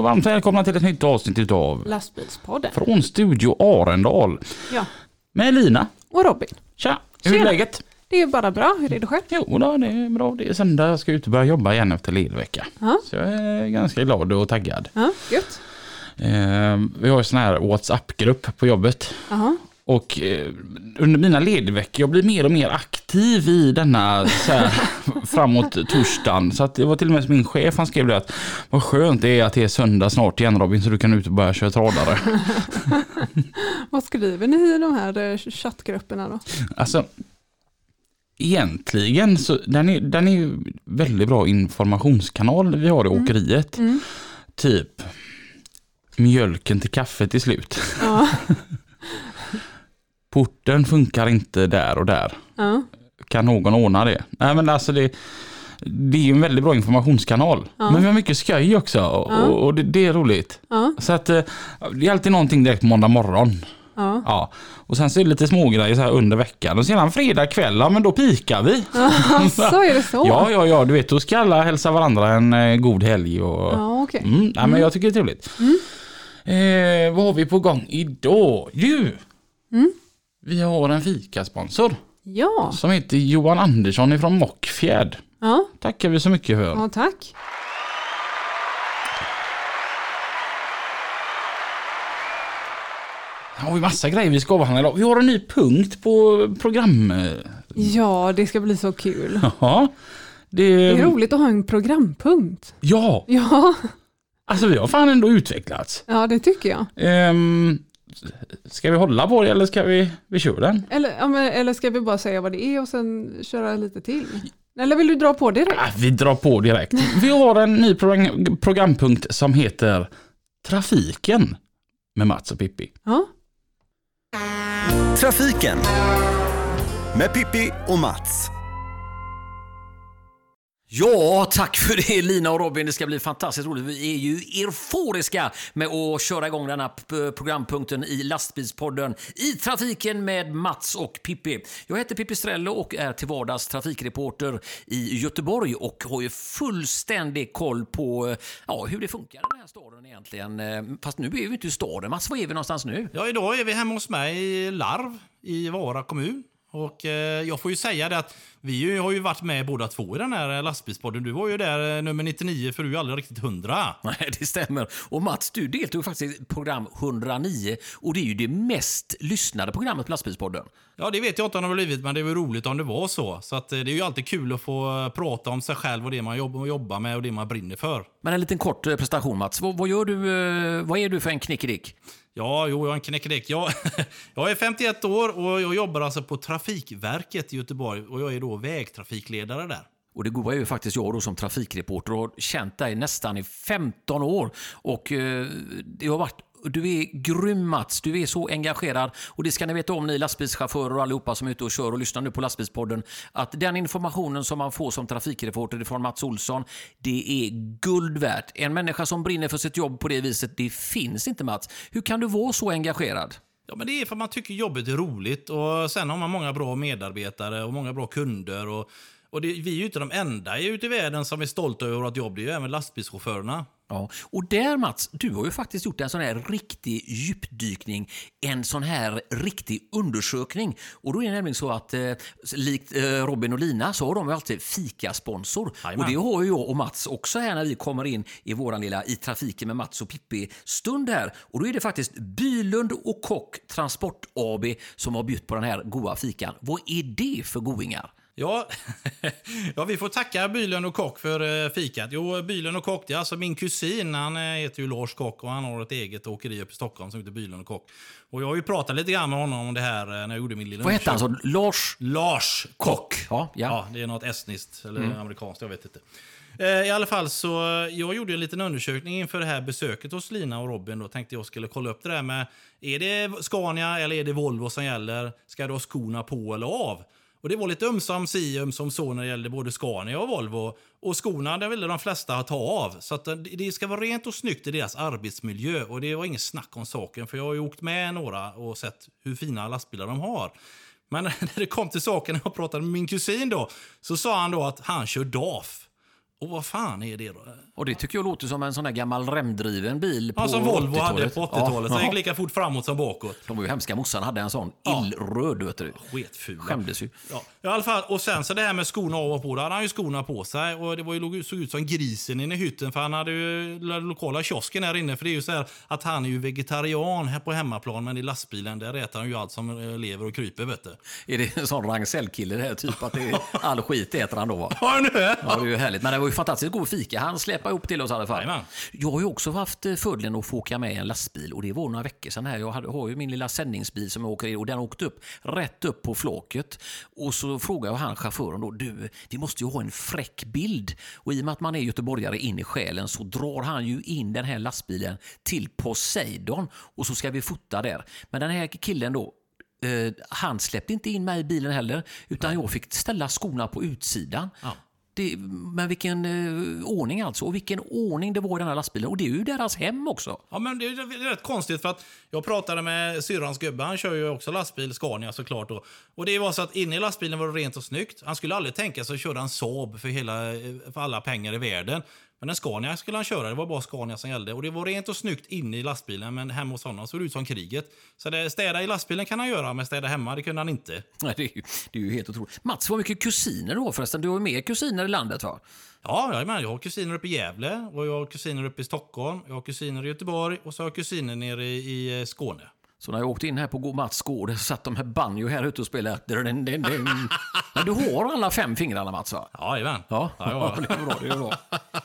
Och varmt välkomna till ett nytt avsnitt utav Lastbilspodden. Från Studio Arendal. Ja, Med Lina. och Robin. Tja! Hur är Tjena. läget? Det är bara bra. Hur är det själv? Jo då, det är bra. Det är söndag. Jag ska ut och börja jobba igen efter ledvecka. Ja, Så jag är ganska glad och taggad. ja gött. Eh, vi har en sån här WhatsApp-grupp på jobbet. Jaha. Och eh, under mina ledveckor, jag blir mer och mer aktiv i denna så här, framåt torsdagen. Så att det var till och med min chef, han skrev det att vad skönt det är att det är söndag snart igen Robin så du kan ut och börja köra tradare. Vad skriver ni i de här eh, chattgrupperna då? Alltså egentligen så den är, den är väldigt bra informationskanal vi har i åkeriet. Mm. Typ mjölken till kaffet till slut. Ja. Porten funkar inte där och där. ja. Kan någon ordna det? Nej men alltså det, det är ju en väldigt bra informationskanal. Ja. Men vi har mycket skoj också och, Ja. och det, det är roligt. Så att eh, det är alltid någonting direkt på måndag morgon. Ja. Ja. Och sen så är det lite smågrejer så här under veckan och sedan fredag kväll, ja men då pikar vi. så är det så? Ja, ja, ja, du vet då ska alla hälsa varandra en eh, god helg och... Ja, okej. Mm, nej, men jag tycker det är trevligt. Eh, vad har vi på gång idag? Ju! Mm. Vi har en fikasponsor Ja. som heter Johan Andersson ifrån Mockfjärd. Ja. Tackar vi så mycket för. ja, tack. Har vi massa grejer vi ska avhandla idag. Vi har en ny punkt på program... eh, Ja, det ska bli så kul. Ja. Det, Det är roligt att ha en programpunkt. Ja, Ja, alltså vi har fan ändå utvecklats. ja det tycker jag. Ehm, ska vi hålla på det eller ska vi, vi kör den? Eller, ja, men, eller ska vi bara säga vad det är och sen köra lite till? Eller vill du dra på direkt? Ah, vi drar på direkt. Vi har en ny program, programpunkt som heter Trafiken med Mats och Pippi. Ja. Trafiken med Pippi och Mats. Ja, tack för det Lina och Robin. Det ska bli fantastiskt roligt. Vi är ju euforiska med att köra igång den här programpunkten i lastbilspodden i trafiken med Mats och Pippi. Jag heter Pippi Strello och är till vardags trafikreporter i Göteborg och har ju fullständig koll på eh, ja, hur det funkar i den här staden egentligen. Eh, fast nu är vi inte i staden. Mats, var är vi någonstans nu? Ja, idag är vi hemma hos mig i Larv i Vara kommun. Och eh, jag får ju säga det att vi ju, har ju varit med båda två i den här eh, lastbilspodden. Du var ju där eh, nummer 99 för du är ju aldrig riktigt 100. Nej, det stämmer. Och Mats, du deltog faktiskt i program 109 och det är ju det mest lyssnade programmet på Lastbilspodden. Ja, det vet jag inte om det har blivit, men det var roligt om det var så. Så att, eh, det är ju alltid kul att få prata om sig själv och det man jobbar, jobbar med och det man brinner för. Men en liten kort presentation Mats. Vad, vad gör du, vad är du för en knickedick? Ja, jo, jag är en knäckedäck. Jag, jag är 51 år och jag jobbar alltså på Trafikverket i Göteborg och jag är då vägtrafikledare där. Och det goda är ju faktiskt jag då som trafikreporter och har känt dig nästan i 15 år. Och eh, det har varit du är grym Mats, du är så engagerad och det ska ni veta om ni lastbilschaufförer och allihopa som är ute och kör och lyssnar nu på lastbilspodden. Att den informationen som man får som trafikreporter från Mats Olsson, det är guld värt. En människa som brinner för sitt jobb på det viset, det finns inte Mats. Hur kan du vara så engagerad? Ja, men det är för att man tycker jobbet är roligt och sen har man många bra medarbetare och många bra kunder. Och, och det, vi är ju inte de enda ute i världen som är stolta över vårt jobb, det är ju även lastbilschaufförerna. Ja, och där Mats, du har ju faktiskt gjort en sån här riktig djupdykning, en sån här riktig undersökning. Och då är det nämligen så att eh, likt eh, Robin och Lina så har de ju alltid fikasponsor. Jajamän. Och det har ju jag och Mats också här när vi kommer in i våran lilla i trafiken med Mats och Pippi stund här. Och då är det faktiskt Bylund och Kock Transport AB som har bjudit på den här goda fikan. Vad är det för goingar? Ja, ja, vi får tacka Bylund och Kock för eh, fikat. Jo, Bylund och Kock, det är alltså min kusin. Han eh, heter ju Lars Kock och han har ett eget åkeri uppe i Stockholm som heter Bylund och Kock. Och jag har ju pratat lite grann med honom om det här eh, när jag gjorde min lilla Vad hette han? Så Lars Lars Kock? Ja, Ja, ja. det är något estniskt eller Mm. amerikanskt, jag vet inte. I alla fall så, jag gjorde en liten undersökning inför det här besöket hos Lina och Robin. Då tänkte jag skulle kolla upp det där med, är det Scania eller är det Volvo som gäller? Ska du ha skorna på eller av? Och det var lite ömsom si, ömsom så när det gällde både Scania och Volvo. Och skorna, där ville de flesta ta av. Så att eh, det- det ska vara rent och snyggt i deras arbetsmiljö. Och det var inget snack om saken, för jag har ju åkt med några och sett hur fina lastbilar de har. Men när det kom till saken, när jag pratade med min kusin då, så sa han då att han kör DAF. Och vad fan är det då? Och det tycker jag låter som en sån där gammal remdriven bil på Ja, som Volvo hade 80-talet. på 80-talet. så det Ja. gick lika fort framåt som bakåt. De var ju hemska. Morsan hade en sån Ja. illröd, vet du. Sketfula. Skämdes ju. Ja, i alla fall. Och sen så det här med skorna av och på. Då hade han ju skorna på sig. Och det var ju, såg ut som grisen inne i hytten. För han hade ju den lokala kiosken här inne. För det är ju så här att han är ju vegetarian här på hemmaplan. Men i lastbilen där äter han ju allt som eh, lever och kryper vet du. Är det en sån Ragn-Säll-kille det här? Typ att det är, all skit äter han då va? Ja, nu är Ja, det är ju härligt. Men det var ju fantastiskt god fika. Han släpade ihop till oss i alla fall. Jajamän. Jag har ju också haft eh, fördelen att få åka med en lastbil och det var några veckor sedan här. Jag har ju min lilla sändningsbil som jag åker i och den åkte upp rätt upp på flaket. Och så frågade jag han chauffören då, du, vi måste ju ha en fräck bild. Och i och med att man är göteborgare in i själen så drar han ju in den här lastbilen till Poseidon och så ska vi fota där. Men den här killen då, eh, han släppte inte in mig i bilen heller, utan jag fick ställa skorna på utsidan. Det, men vilken eh, ordning alltså. Och vilken ordning det var i den här lastbilen. Och det är ju deras hem också. Ja, men det är det är rätt konstigt för att jag pratade med syrrans gubbe, han kör ju också lastbil, Scania såklart. Då. Och det var så att inne i lastbilen var det rent och snyggt. Han skulle aldrig tänka sig att köra en Saab för, hela, eh, för alla pengar i världen. Men en Scania skulle han köra, det var bara Scania som gällde. Och det var rent och snyggt inne i lastbilen, men hemma hos honom såg det ut som kriget. Så det, städa i lastbilen kan han göra, men städa hemma, det kunde han inte. Nej, Det är, ju, det är ju helt otroligt. Mats, vad mycket kusiner du har förresten. Du har ju mer kusiner i landet va? Ja, jajamän, jag har kusiner uppe i Gävle, och jag har kusiner uppe i Stockholm, jag har kusiner i Göteborg och så har jag kusiner nere i, i eh, Skåne. Så när jag åkte in här på Mats gård satt de här banjo här ute och spelade. Men du har alla fem fingrarna Mats va? Jajamän. Ja, det är bra. Det är bra.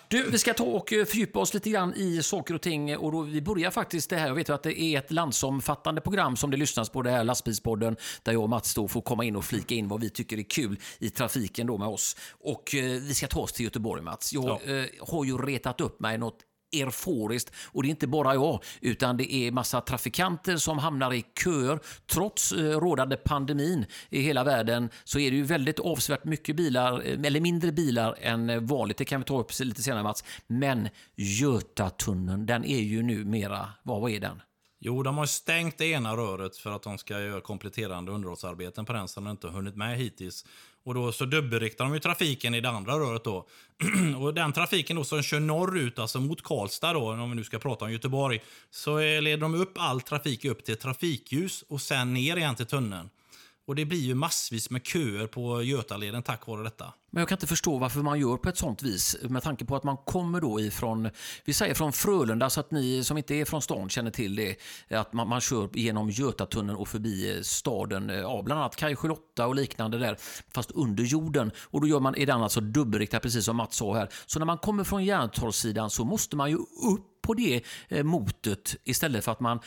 Du, vi ska ta och eh, fördjupa oss lite grann i saker och ting. Och då, vi börjar faktiskt det här. Jag vet ju att det är ett landsomfattande program som det lyssnas på, det här lastbilspodden, där jag och Mats då får komma in och flika in vad vi tycker är kul i trafiken då med oss. Och eh, vi ska ta oss till Göteborg, Mats. Jag Ja. eh, har ju retat upp mig något euforiskt. Och det är inte bara jag, utan det är massa trafikanter som hamnar i köer. Trots eh, rådande pandemin i hela världen så är det ju väldigt avsevärt mycket bilar, eh, eller mindre bilar än vanligt. Det kan vi ta upp lite senare Mats. Men Götatunneln, den är ju numera, vad, vad är den? Jo, de har stängt det ena röret för att de ska göra kompletterande underhållsarbeten på den som de inte hunnit med hittills. Och då så dubbelriktar de ju trafiken i det andra röret då. och den trafiken då som kör norrut, alltså mot Karlstad då, om vi nu ska prata om Göteborg, så leder de upp all trafik upp till trafikljus och sen ner igen till tunneln. Och det blir ju massvis med köer på Götaleden tack vare detta. Men jag kan inte förstå varför man gör på ett sånt vis med tanke på att man kommer då ifrån, vi säger från Frölunda så att ni som inte är från stan känner till det, att man, man kör genom Götatunneln och förbi eh, staden, eh, ja, bland annat Kajskjul och liknande där, fast under jorden. Och då gör man, är den alltså dubbelriktad precis som Mats sa här. Så när man kommer från Järntorgssidan så måste man ju upp på det eh, motet istället för att man...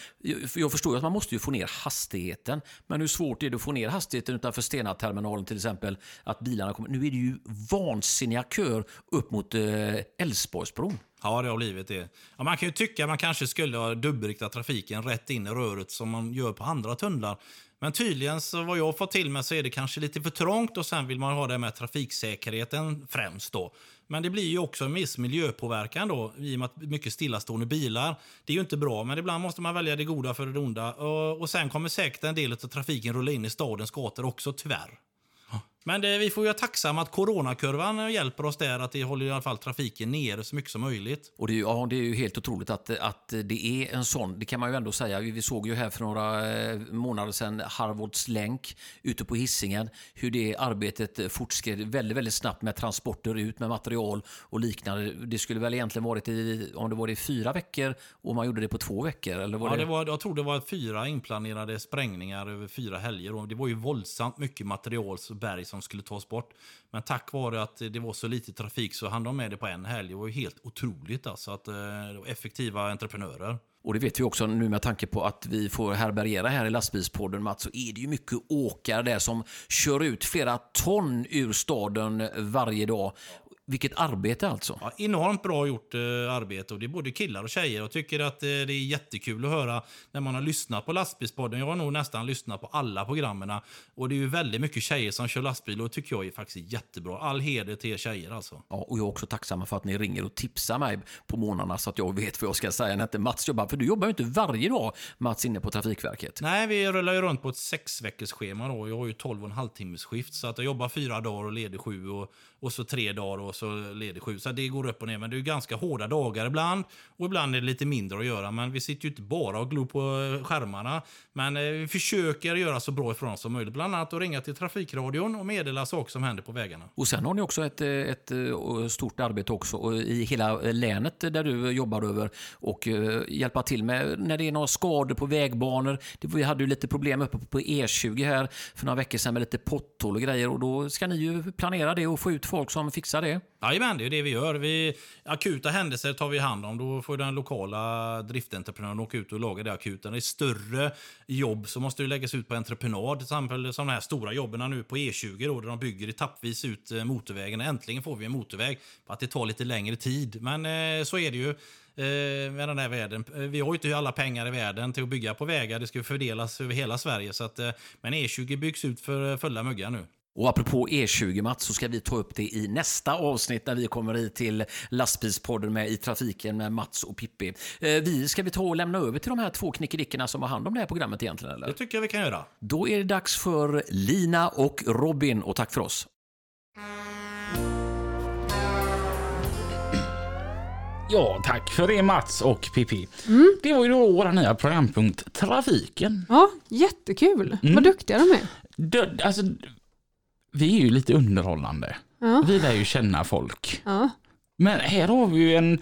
Jag förstår ju att man måste ju få ner hastigheten. Men hur svårt är det att få ner hastigheten utanför Stena-terminalen till exempel? Att bilarna kommer... Nu är det ju vansinniga köer upp mot eh, Älvsborgsbron. Ja, det har blivit det. Ja, man kan ju tycka att man kanske skulle ha dubbelriktat trafiken rätt in i röret som man gör på andra tunnlar. Men tydligen, så vad jag har fått till mig, så är det kanske lite för trångt och sen vill man ha det med trafiksäkerheten främst då. Men det blir ju också en viss miljöpåverkan då, i och med att mycket stillastående bilar. Det är ju inte bra, men ibland måste man välja det goda för det onda. Och, sen kommer säkert en del av trafiken rulla in i stadens gator också, tyvärr. Men det, vi får ju vara tacksamma att coronakurvan hjälper oss där, att det håller i alla fall trafiken nere så mycket som möjligt. Och det är, ju- ja, det är ju helt otroligt att, att det är en sån, det kan man ju ändå säga. Vi såg ju här för några eh, månader sedan Harvards länk ute på hissingen hur det arbetet fortskred väldigt, väldigt snabbt med transporter ut med material och liknande. Det skulle väl egentligen varit i, om det var i fyra veckor och man gjorde det på två veckor? Eller var Ja, det... det var, jag tror det var fyra inplanerade sprängningar över fyra helger. Och det var ju våldsamt mycket material berg som som skulle tas bort. Men tack vare att det var så lite trafik så hann de med det på en helg. Det var ju helt otroligt alltså. Att, det var effektiva entreprenörer. Och det vet vi också nu med tanke på att vi får härbärgera här i lastbilspodden Mats, så är det ju mycket åkare där som kör ut flera ton ur staden varje dag. Vilket arbete alltså. Ja, enormt bra gjort eh, arbete och det är både killar och tjejer. Jag tycker att eh, det är jättekul att höra när man har lyssnat på lastbilspodden. Jag har nog nästan lyssnat på alla programmen och det är ju väldigt mycket tjejer som kör lastbil och det tycker jag är faktiskt jättebra. All heder till er tjejer alltså. Ja, och jag är också tacksam för att ni ringer och tipsar mig på morgnarna så att jag vet vad jag ska säga när inte Mats jobbar. För du jobbar ju inte varje dag Mats inne på Trafikverket. Nej, vi rullar ju runt på ett sex veckors schema då. Jag har ju 12 och en halv timmes skift så att jag jobbar fyra dagar och leder sju och, och så tre dagar och så ledig sju. Så det går upp och ner. Men det är ganska hårda dagar ibland och ibland är det lite mindre att göra. Men vi sitter ju inte bara och glor på eh, skärmarna. Men eh, vi försöker göra så bra ifrån oss som möjligt. Bland annat att ringa till Trafikradion och meddela saker som händer på vägarna. Och sen har ni också ett, eh, ett stort arbete också i hela länet där du jobbar över och hjälpa till med när det är några skador på vägbanor. Vi hade ju lite problem uppe på E20 här för några veckor sedan med lite potthål och grejer och då ska ni ju planera det och få ut folk som fixar det. Jajamän, det är det vi gör. Vi, akuta händelser tar vi hand om. Då får den lokala driftentreprenören åka ut och laga det akuta. Det är större jobb så måste det läggas ut på entreprenad. Till exempel som de här stora jobben nu på E20 då, där de bygger etappvis ut eh, motorvägen. Äntligen får vi en motorväg. För att det tar lite längre tid. Men eh, så är det ju eh, med den här världen. Eh, vi har ju inte alla pengar i världen till att bygga på vägar. Det ska ju fördelas över hela Sverige. Så att, men E20 byggs ut för fulla muggar nu. Och apropå E20 Mats så ska vi ta upp det i nästa avsnitt när vi kommer hit till lastbilspodden med i trafiken med Mats och Pippi. Eh, vi ska vi ta och lämna över till de här två knickedickorna som har hand om det här programmet egentligen eller? Det tycker jag vi kan göra. Då är det dags för Lina och Robin och tack för oss. Ja, tack för det Mats och Pippi. Det var ju då vår nya programpunkt Trafiken. Ja, jättekul. Mm. Vad duktiga de är. Dö- alltså, vi är ju lite underhållande. Ja. Vi lär ju känna folk. Ja, Men här har vi ju en...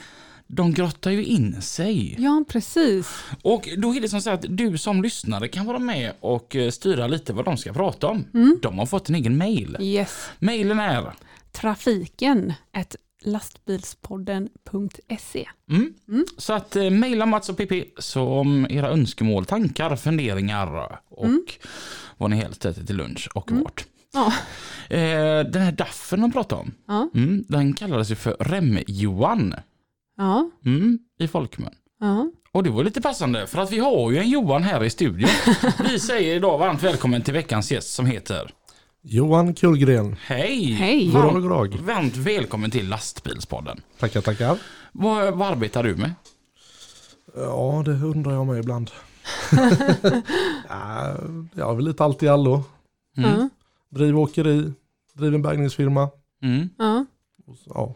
De grottar ju in sig. ja precis. Och då är det som så att du som lyssnare kan vara med och eh, styra lite vad de ska prata om. De har fått en egen mail. Yes. Mailen är Trafiken, ett lastbilspodden.se. Mm. Så att eh, mejla Mats och Pippi som era önskemål, tankar, funderingar och vad ni helst äter till lunch och vart. Ja. Eh, den här daffen de pratade om, Ja. mm, den kallades ju för Rem-Johan Ja. mm, i folkmun. Ja. Och det var lite passande för att vi har ju en Johan här i studion. vi säger idag varmt välkommen till veckans gäst som heter Johan Kullgren. Hej! Hej. Varmt, välkommen till lastbilspodden. Tackar, tackar. Vad, vad arbetar du med? Ja, det undrar jag med ibland. ja, jag är väl lite allt i allo. Mm. Ja. Driver åkeri, driver en bärgningsfirma. Mm. Ja. Och så- Ja.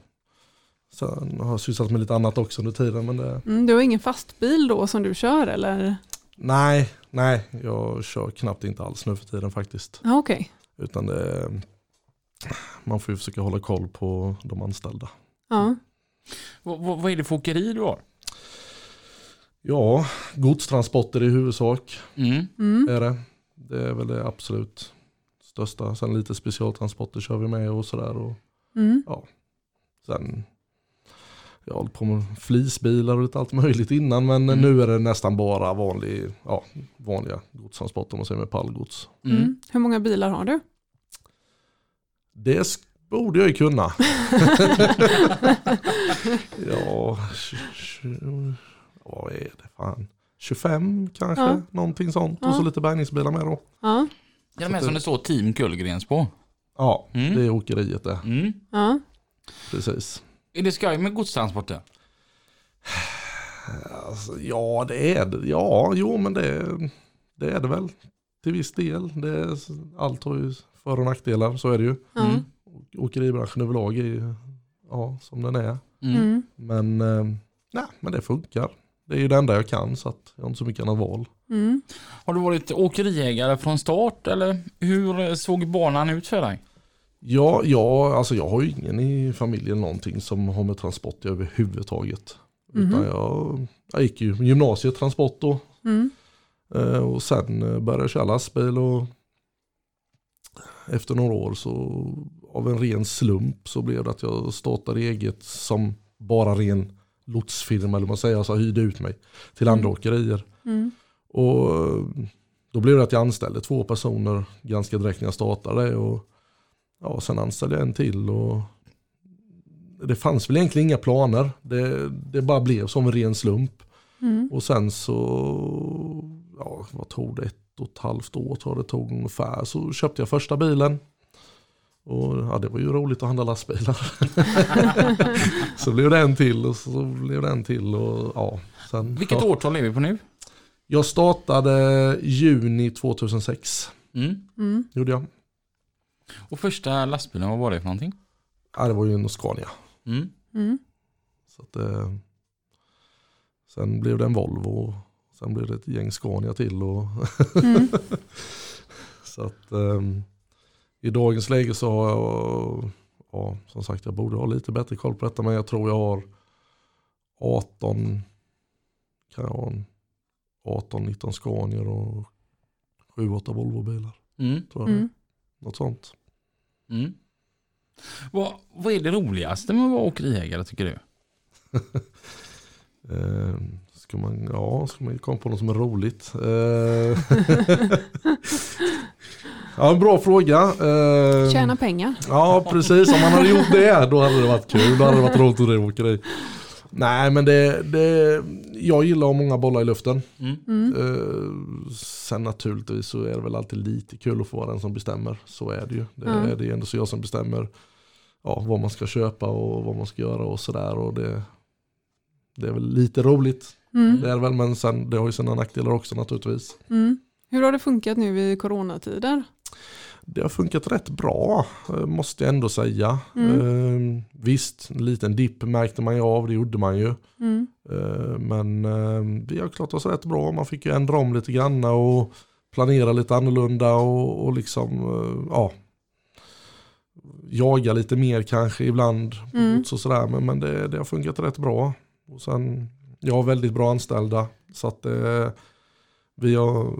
Sen har jag sysslat med lite annat också under tiden. Men det, Mm, du har ingen fast bil då som du kör eller? nej, nej, jag kör knappt inte alls nu för tiden faktiskt. Ja, okej. Utan det, man får ju försöka hålla koll på de anställda. Ja. Vad är det för åkeri du har? Ja, godstransporter i huvudsak. Mm. Mm. är det. Det är väl det absolut största. Sen lite specialtransporter kör vi med och sådär. Och Mm. sen jag har på med flisbilar och lite allt möjligt innan men Mm. nu är det nästan bara vanlig, ja, vanliga godstransporter om man säger med pallgods. Mm. Mm. Hur många bilar har du? Det borde jag ju kunna. ja, vad är det fan? 25 kanske, Ja. någonting sånt. Ja. Och så lite bärgningsbilar med då. Ja. Ja, de här som det står Team Kullgrens på. Ja, Mm. det är åkeriet det. Mm. Ja. Precis. Är det skoj med godstransporter? Alltså, ja, det är det. Ja, jo, men det, det är det väl till viss del. Det är, allt har ju för och nackdelar, så är det ju. Ja. Mm. Åkeribranschen överlag är ju ja, som den är. Mm. Mm. Men, eh, nej, men det funkar. Det är ju det enda jag kan så att jag har inte så mycket annat val. Mm. Har du varit åkeriägare från start eller hur såg banan ut för dig? Ja, ja, alltså jag har ju ingen i familjen någonting som har med transport överhuvudtaget. Utan Mhm. jag, jag gick ju gymnasiet transport då. Mm. Eh, Och sen eh, började jag köra lastbil och efter några år så av en ren slump så blev det att jag startade eget som bara ren lotsfirma eller vad man säger, alltså hyrde ut mig till andra åkerier. Mm. Och eh, då blev det att jag anställde två personer ganska direkt när jag startade. Och ja, sen anställde jag en till. Och det fanns väl egentligen inga planer. Det, det bara blev som en ren slump. Mm. Och sen så, ja vad tog det? Ett och ett halvt år tror jag det tog ungefär. Så köpte jag första bilen. Och ja, det var ju roligt att handla lastbilar. så blev det en till och så blev det en till. Och, ja, sen, Vilket ja. årtal är vi på nu? Jag startade juni 2006. Mm. Mm. Gjorde jag. Och första lastbilen, vad var det för någonting? Ja, det var ju en Scania. Mm. Mm. Så att, eh, sen blev det en Volvo. Sen blev det ett gäng Scania till. Och Mm. så att, eh, I dagens läge så har jag, ja, som sagt jag borde ha lite bättre koll på detta. Men jag tror jag har 18, kan jag ha en 18-19 Scanier och 7-8 Volvo-bilar. Mm. Tror jag. Mm. Något sånt. Mm. Vad, vad är det roligaste med att vara åkeriägare tycker du? Eh, ska man, ja, ska man komma på något som är roligt? Eh, ja, en bra fråga. Eh, Tjäna pengar. Ja, precis. Om man hade gjort det, då hade det varit kul. Då hade det varit roligt att driva åkeri. Nej, men det, det, jag gillar att ha många bollar i luften. Mm. Mm. Eh, sen naturligtvis så är det väl alltid lite kul att få vara den som bestämmer. Så är det ju. Det, Ja. det är ändå så jag som bestämmer ja, vad man ska köpa och vad man ska göra och sådär. Och det, det är väl lite roligt. Mm. Det är väl, men sen, det har ju sina nackdelar också naturligtvis. Mm. Hur har det funkat nu i coronatider? Det har funkat rätt bra, eh, måste jag ändå säga. Mm. Eh, visst, en liten dipp märkte man ju av, det gjorde man ju. Mm. Eh, men eh, vi har klarat oss rätt bra. Man fick ju ändra om lite grann och planera lite annorlunda och, och liksom, eh, ja, jaga lite mer kanske ibland. Mm. Så sådär. Men, men det, det har funkat rätt bra. Och sen, jag har väldigt bra anställda. Så att eh, vi, har,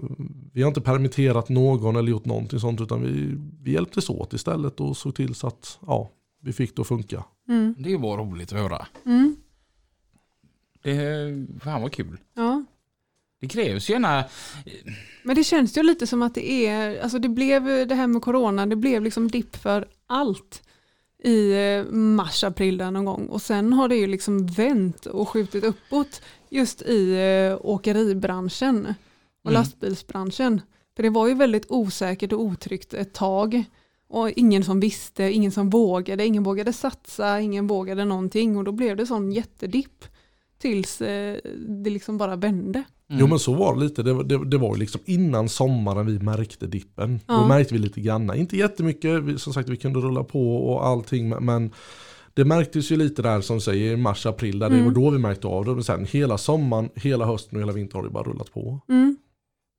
vi har inte permitterat någon eller gjort någonting sånt. Utan vi, vi hjälptes åt istället och såg till så att ja, vi fick det att funka. Mm. Det var roligt att höra. Mm. Det, fan vad kul. Ja. Det krävs ju gärna... Men det känns ju lite som att det är, alltså det blev det här med corona, det blev liksom dipp för allt i eh, mars, april där någon gång och sen har det ju liksom vänt och skjutit uppåt just i eh, åkeribranschen och Mm. lastbilsbranschen. För det var ju väldigt osäkert och otryggt ett tag och ingen som visste, ingen som vågade, ingen vågade satsa, ingen vågade någonting och då blev det sån jättedipp tills eh, det liksom bara vände. Mm. Jo men så var det lite, det, var- det, det var ju liksom innan sommaren vi märkte dippen. Då Ja. märkte vi lite grann, inte jättemycket, vi, som sagt vi kunde rulla på och allting men- det märktes ju lite där som säger i mars, april, där det Mm. var då vi märkte av det. Men sen hela sommaren, hela hösten och hela vintern har det bara rullat på. Mm.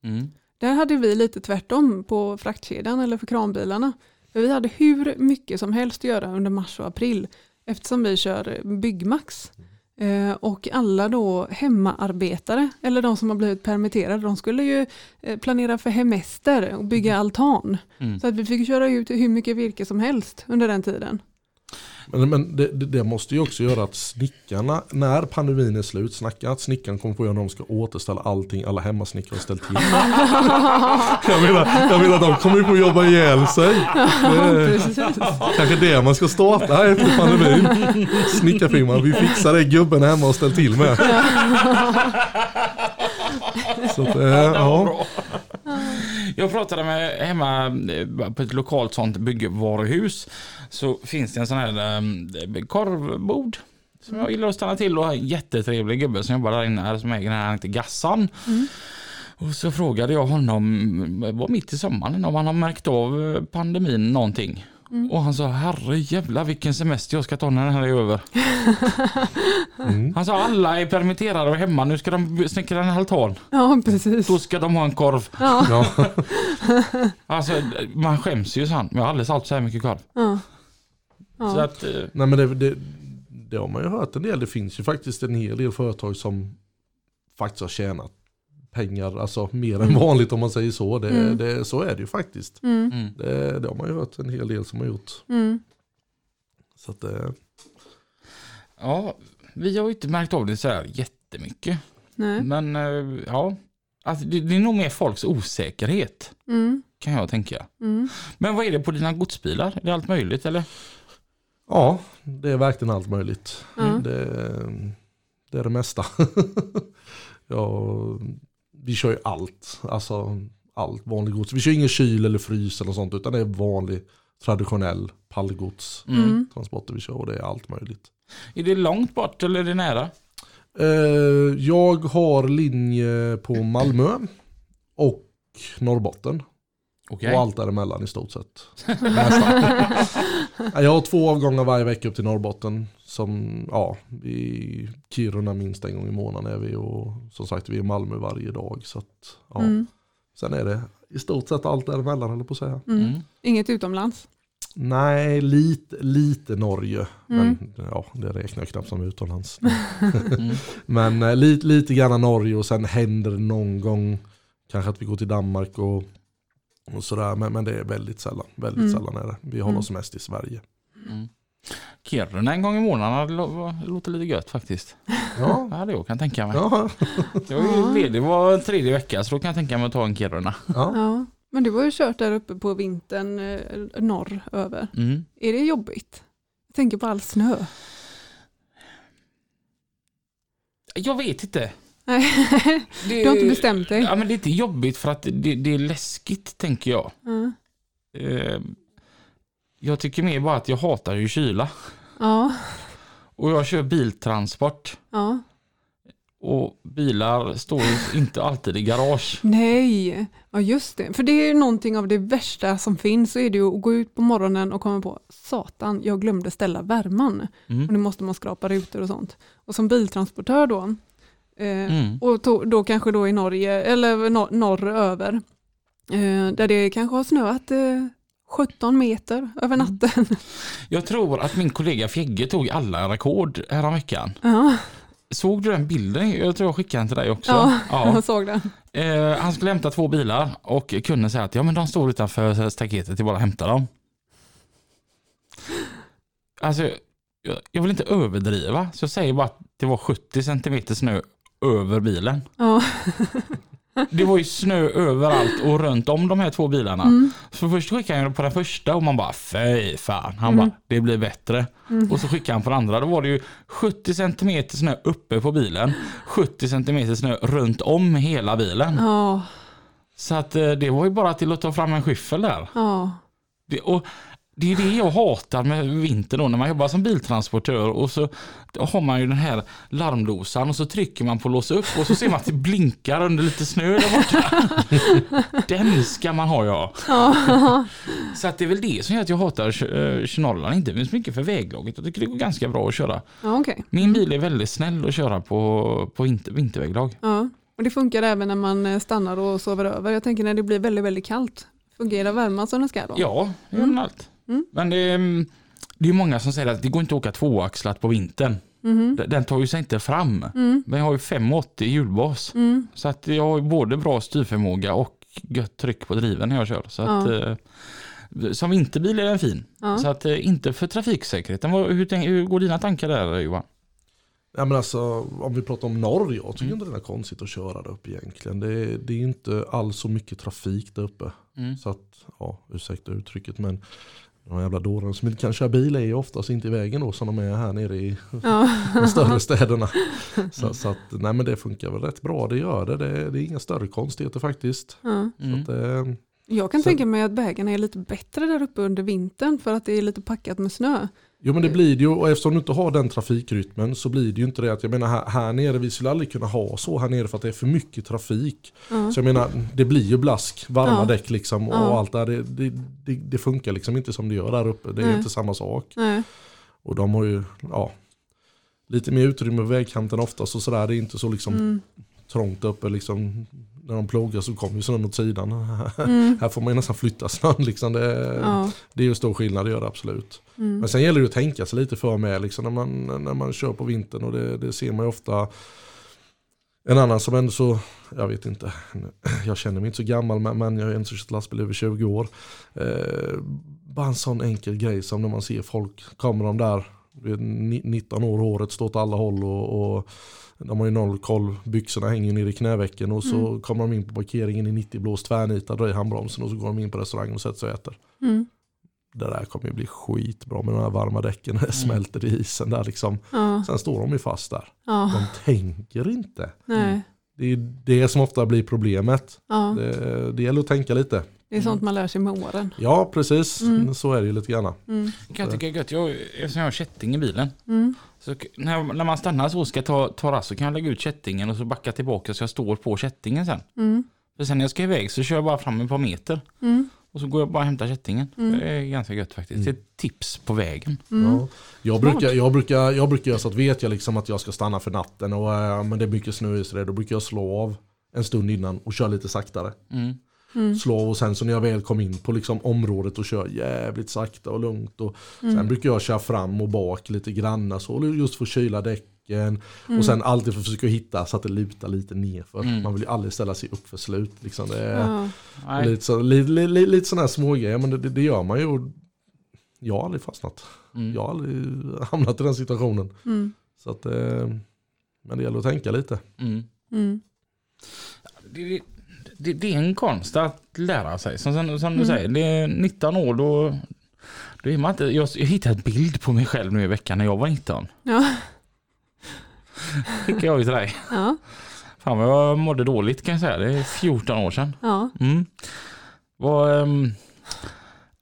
Mm. Där hade vi lite tvärtom på fraktkedjan eller för kranbilarna. För vi hade hur mycket som helst att göra under mars och april eftersom vi kör Byggmax. Eh, och alla då hemmaarbetare eller de som har blivit permitterade de skulle ju eh, planera för hemester och bygga altan. Mm. Så att vi fick köra ut hur mycket virke som helst under den tiden. Men, men det, det, det måste ju också göra att snickarna, när pandemin är slut, snackar att snickaren kommer få göra när de ska återställa allting alla hemmasnickare har ställt till. jag, menar, jag menar de kommer ju få jobba ihjäl sig. Det. Kanske det man ska starta efter pandemin. Snickarfirman, vi fixar det gubben hemma och ställ till med. Så att, eh, ja. Jag pratade med hemma eh, på ett lokalt sånt byggvaruhus. Så finns det en sån här eh, korvbord. Som jag gillar att stanna till och en jättetrevlig gubbe som jobbar där inne här som äger den här, han heter Gassan. Och så frågade jag honom, det var mitt i sommaren, om han har märkt av eh, pandemin någonting. Och han sa, herre jävla vilken semester jag ska ta när den här är över. Mm. Han sa, alla är permitterade och hemma, nu ska de snickra en altan. Ja, precis. Då ska de ha en korv. Ja, Ja. Alltså man skäms ju sant, men jag har aldrig sålt så här mycket korv. ja. Så Ja. att, eh, Nej men det, det, det har man ju hört en del. Det finns ju faktiskt en hel del företag som faktiskt har tjänat pengar, alltså mer än vanligt om man säger så. Det, Mm. det, så är det ju faktiskt. Mm. Mm. Det, det har man ju hört en hel del som har gjort. Mm. Så att, eh, Ja, vi har ju inte märkt av det så här jättemycket. Nej. Men eh, ja, alltså, det, det är nog mer folks osäkerhet Mm. kan jag tänka. Mm. Men vad är det på dina godsbilar? Är det allt möjligt eller? ja, det är verkligen allt möjligt. Det, det är det mesta. ja, vi kör ju allt, alltså allt vanligt gods. Vi kör ingen kyl eller frys eller sånt utan det är vanlig traditionell pallgods Mm. transporter vi kör och det är allt möjligt. Är det långt bort eller är det nära? Eh, jag har linje på Malmö och Norrbotten. Okej. Och allt däremellan i stort sett. Jag har två avgångar varje vecka upp till Norrbotten. Som, ja, i Kiruna minst en gång i månaden är vi och som sagt vi är i Malmö varje dag. Så att, ja. Mm. Sen är det i stort sett allt däremellan eller på att säga. Mm. Mm. Inget utomlands. Nej, lite, lite Norge. Mm. Men ja, det räknar jag knappt som utomlands. Mm. Men eh, lite, lite grann Norge och sen händer det någon gång kanske att vi går till Danmark och, och sådär. Men, men det är väldigt sällan. Väldigt Mm. sällan är det. Vi håller Mm. oss mest i Sverige. Mm. Kiruna en gång i månaden låter lite gött faktiskt. Ja, Ja, det jag kan tänka mig. ja, Jag ju ledig var tredje vecka så då kan jag tänka mig att ta en Kiruna. ja. Ja. Men du har ju kört där uppe på vintern eh, norr över. Mm. Är det jobbigt? Jag tänker på all snö. Jag vet inte. Du har inte bestämt dig. Ja, men det är inte jobbigt för att det, det är läskigt tänker jag. Ja. Eh, jag tycker mer bara att jag hatar ju kyla. Ja, Och jag kör biltransport. ja. Och bilar står ju inte alltid i garage. Nej, ja just det. För det är ju någonting av det värsta som finns så är det ju att gå ut på morgonen och komma på satan, jag glömde ställa värman. Och Mm. nu måste man skrapa rutor och sånt. Och som biltransportör då, Mm. och to, då kanske då i Norge, eller nor norröver, eh, där det kanske har snöat eh, 17 meter över Mm. natten. Jag tror att min kollega Fjegge tog alla rekord häromveckan. Ja, Såg du den bilden? Jag tror jag skickade den till dig också. ja, Ja. jag såg den. Eh, han skulle hämta två bilar och kunden säger att ja, men de står utanför staketet, det är bara att hämta dem. Alltså, jag, jag vill inte överdriva, så jag säger bara att det var 70 centimeter snö över bilen. Ja. Det var ju snö överallt och runt om de här två bilarna. Mm. Så först skickade han på den första och man bara fy fan. Han Mm. bara det blir bättre. Och så skickade han på den andra. Då var det ju 70 cm snö uppe på bilen. 70 cm snö runt om hela bilen. Ja, Så att eh, det var ju bara till att ta fram en skyffel där. ja, Det, och det är det jag hatar med vintern då när man jobbar som biltransportör och så har man ju den här larmdosan och så trycker man på låsa upp och så ser man att det blinkar under lite snö där borta. Den ska man ha ja. Så att det är väl det som gör att jag hatar uh, Norrland. Inte så mycket för väglaget. Jag tycker det går ganska bra att köra. ja. Min bil är väldigt snäll att köra på, på vinter, vinterväglag. Ja. Och det funkar även när man eh, stannar och sover över. Jag tänker när det blir väldigt, väldigt kallt. Fungerar värmen som den ska då? Ja, det gör den allt. Mm. Men det är, mm, det är många som säger att det går inte att åka tvåaxlat på vintern. Mhm. Den- tar ju sig inte fram. Mm. Men jag har ju 580 hjulbas. Mm. Så att jag har både bra styrförmåga och gött tryck på driven när jag kör. Så att, eh, som vinterbil är den fin. Ja. Så att eh, inte för trafiksäkerheten. Hur, hur går dina tankar där Johan? Ja, men alltså, om vi pratar om Norge, jag tycker Mm. inte det är konstigt att köra där uppe egentligen. Det, är- det är inte alls så mycket trafik där uppe. Mm. Så att, ja, ursäkta uttrycket men de jävla dårarna som inte kan köra bil är ju oftast inte i vägen då som de är här nere i Ja. de större städerna. Så, så att, nej men det funkar väl rätt bra, det gör det. Det, det är inga större konstigheter faktiskt. Ja. Så Mm. att, eh, Jag kan Sen- tänka mig att vägarna är lite bättre där uppe under vintern för att det är lite packat med snö. Jo men det blir det ju, och eftersom du inte har den trafikrytmen så blir det ju inte det att, jag menar här, här nere, vi skulle aldrig kunna ha så här nere för att det är för mycket trafik. Ja. Så jag menar, det blir ju blask, varma Ja. däck liksom och Ja. allt det, här. det, det, det Det funkar liksom inte som det gör där uppe, det är Nej. inte samma sak. Nej. Och de har ju, ja, lite mer utrymme på vägkanten oftast och sådär. Det är inte så liksom Mm. trångt uppe liksom. När de plågar så kommer ju snön åt sidan. Mm. Här får man ju nästan flytta snön liksom. Det, Ja. det är ju stor skillnad, det gör det absolut. Mm. Men sen gäller det att tänka sig lite för med liksom, när, man, när man kör på vintern och det, det ser man ju ofta En annan som ändå så, jag vet inte, jag känner mig inte så gammal men jag har ändå kört lastbil över 20 år. Eh, bara en sån enkel grej som när man ser folk, kommer de där, vid ni- 19 år, håret står åt alla håll och, och de har ju noll koll, byxorna hänger ner i knävecken och så kommer de in på parkeringen i 90 blås tvärnitad, drar i handbromsen och så går de in på restaurangen och sätter sig och äter. Mm. Det där kommer ju bli skitbra med de här varma däcken när det smälter i isen där liksom. Ja, Sen står de ju fast där. ja, De tänker inte. nej. Det är det som ofta blir problemet. Ja, Det, det gäller att tänka lite. Det är sånt man lär sig med åren. Ja, precis. Mm. Så är det ju lite grann. Mm. Kan jag tycka är gött. Jag, eftersom jag har kätting i bilen. Mm. Så när, när man stannar så ska jag ta, ta rast så kan jag lägga ut kättingen och så backa tillbaka så jag står på kättingen sen. Mm. För sen när jag ska iväg så kör jag bara fram ett par meter. Mm. Och så går jag bara och hämtar kättingen. Mm. Det är ganska gött faktiskt. Det är ett tips på vägen. Mm. Ja. Jag, brukar, jag, brukar, jag brukar göra så att vet jag liksom att jag ska stanna för natten och äh, men det är mycket snö i så det, då brukar jag slå av en stund innan och köra lite saktare. Mm. Mm. Slå av och sen så när jag väl kom in på liksom området och kör jävligt sakta och lugnt. Och Mm. Sen brukar jag köra fram och bak lite granna så just för att kyla däcken. Mm. Och sen alltid för att försöka hitta så att det lutar lite nerför. Mm. Man vill ju aldrig ställa sig upp för slut. Liksom. Det är, Ja. Lite, så, lite, lite, lite sådana här smågrejer, men det, det, det gör man ju. Jag har aldrig fastnat. Mm. Jag har aldrig hamnat i den situationen. Mm. Så att, eh, men det gäller att tänka lite. Mm. Mm. Det, det, det är en konst att lära sig. Som, som, du Mm. säger, det är 19 år då, då är man inte, jag, jag hittade ett bild på mig själv nu i veckan när jag var 19. Ja. Skickade jag ju till dig. Ja. Fan vad jag mådde dåligt kan jag säga. Det är 14 år sedan. Ja. Mm. Vad, ehm,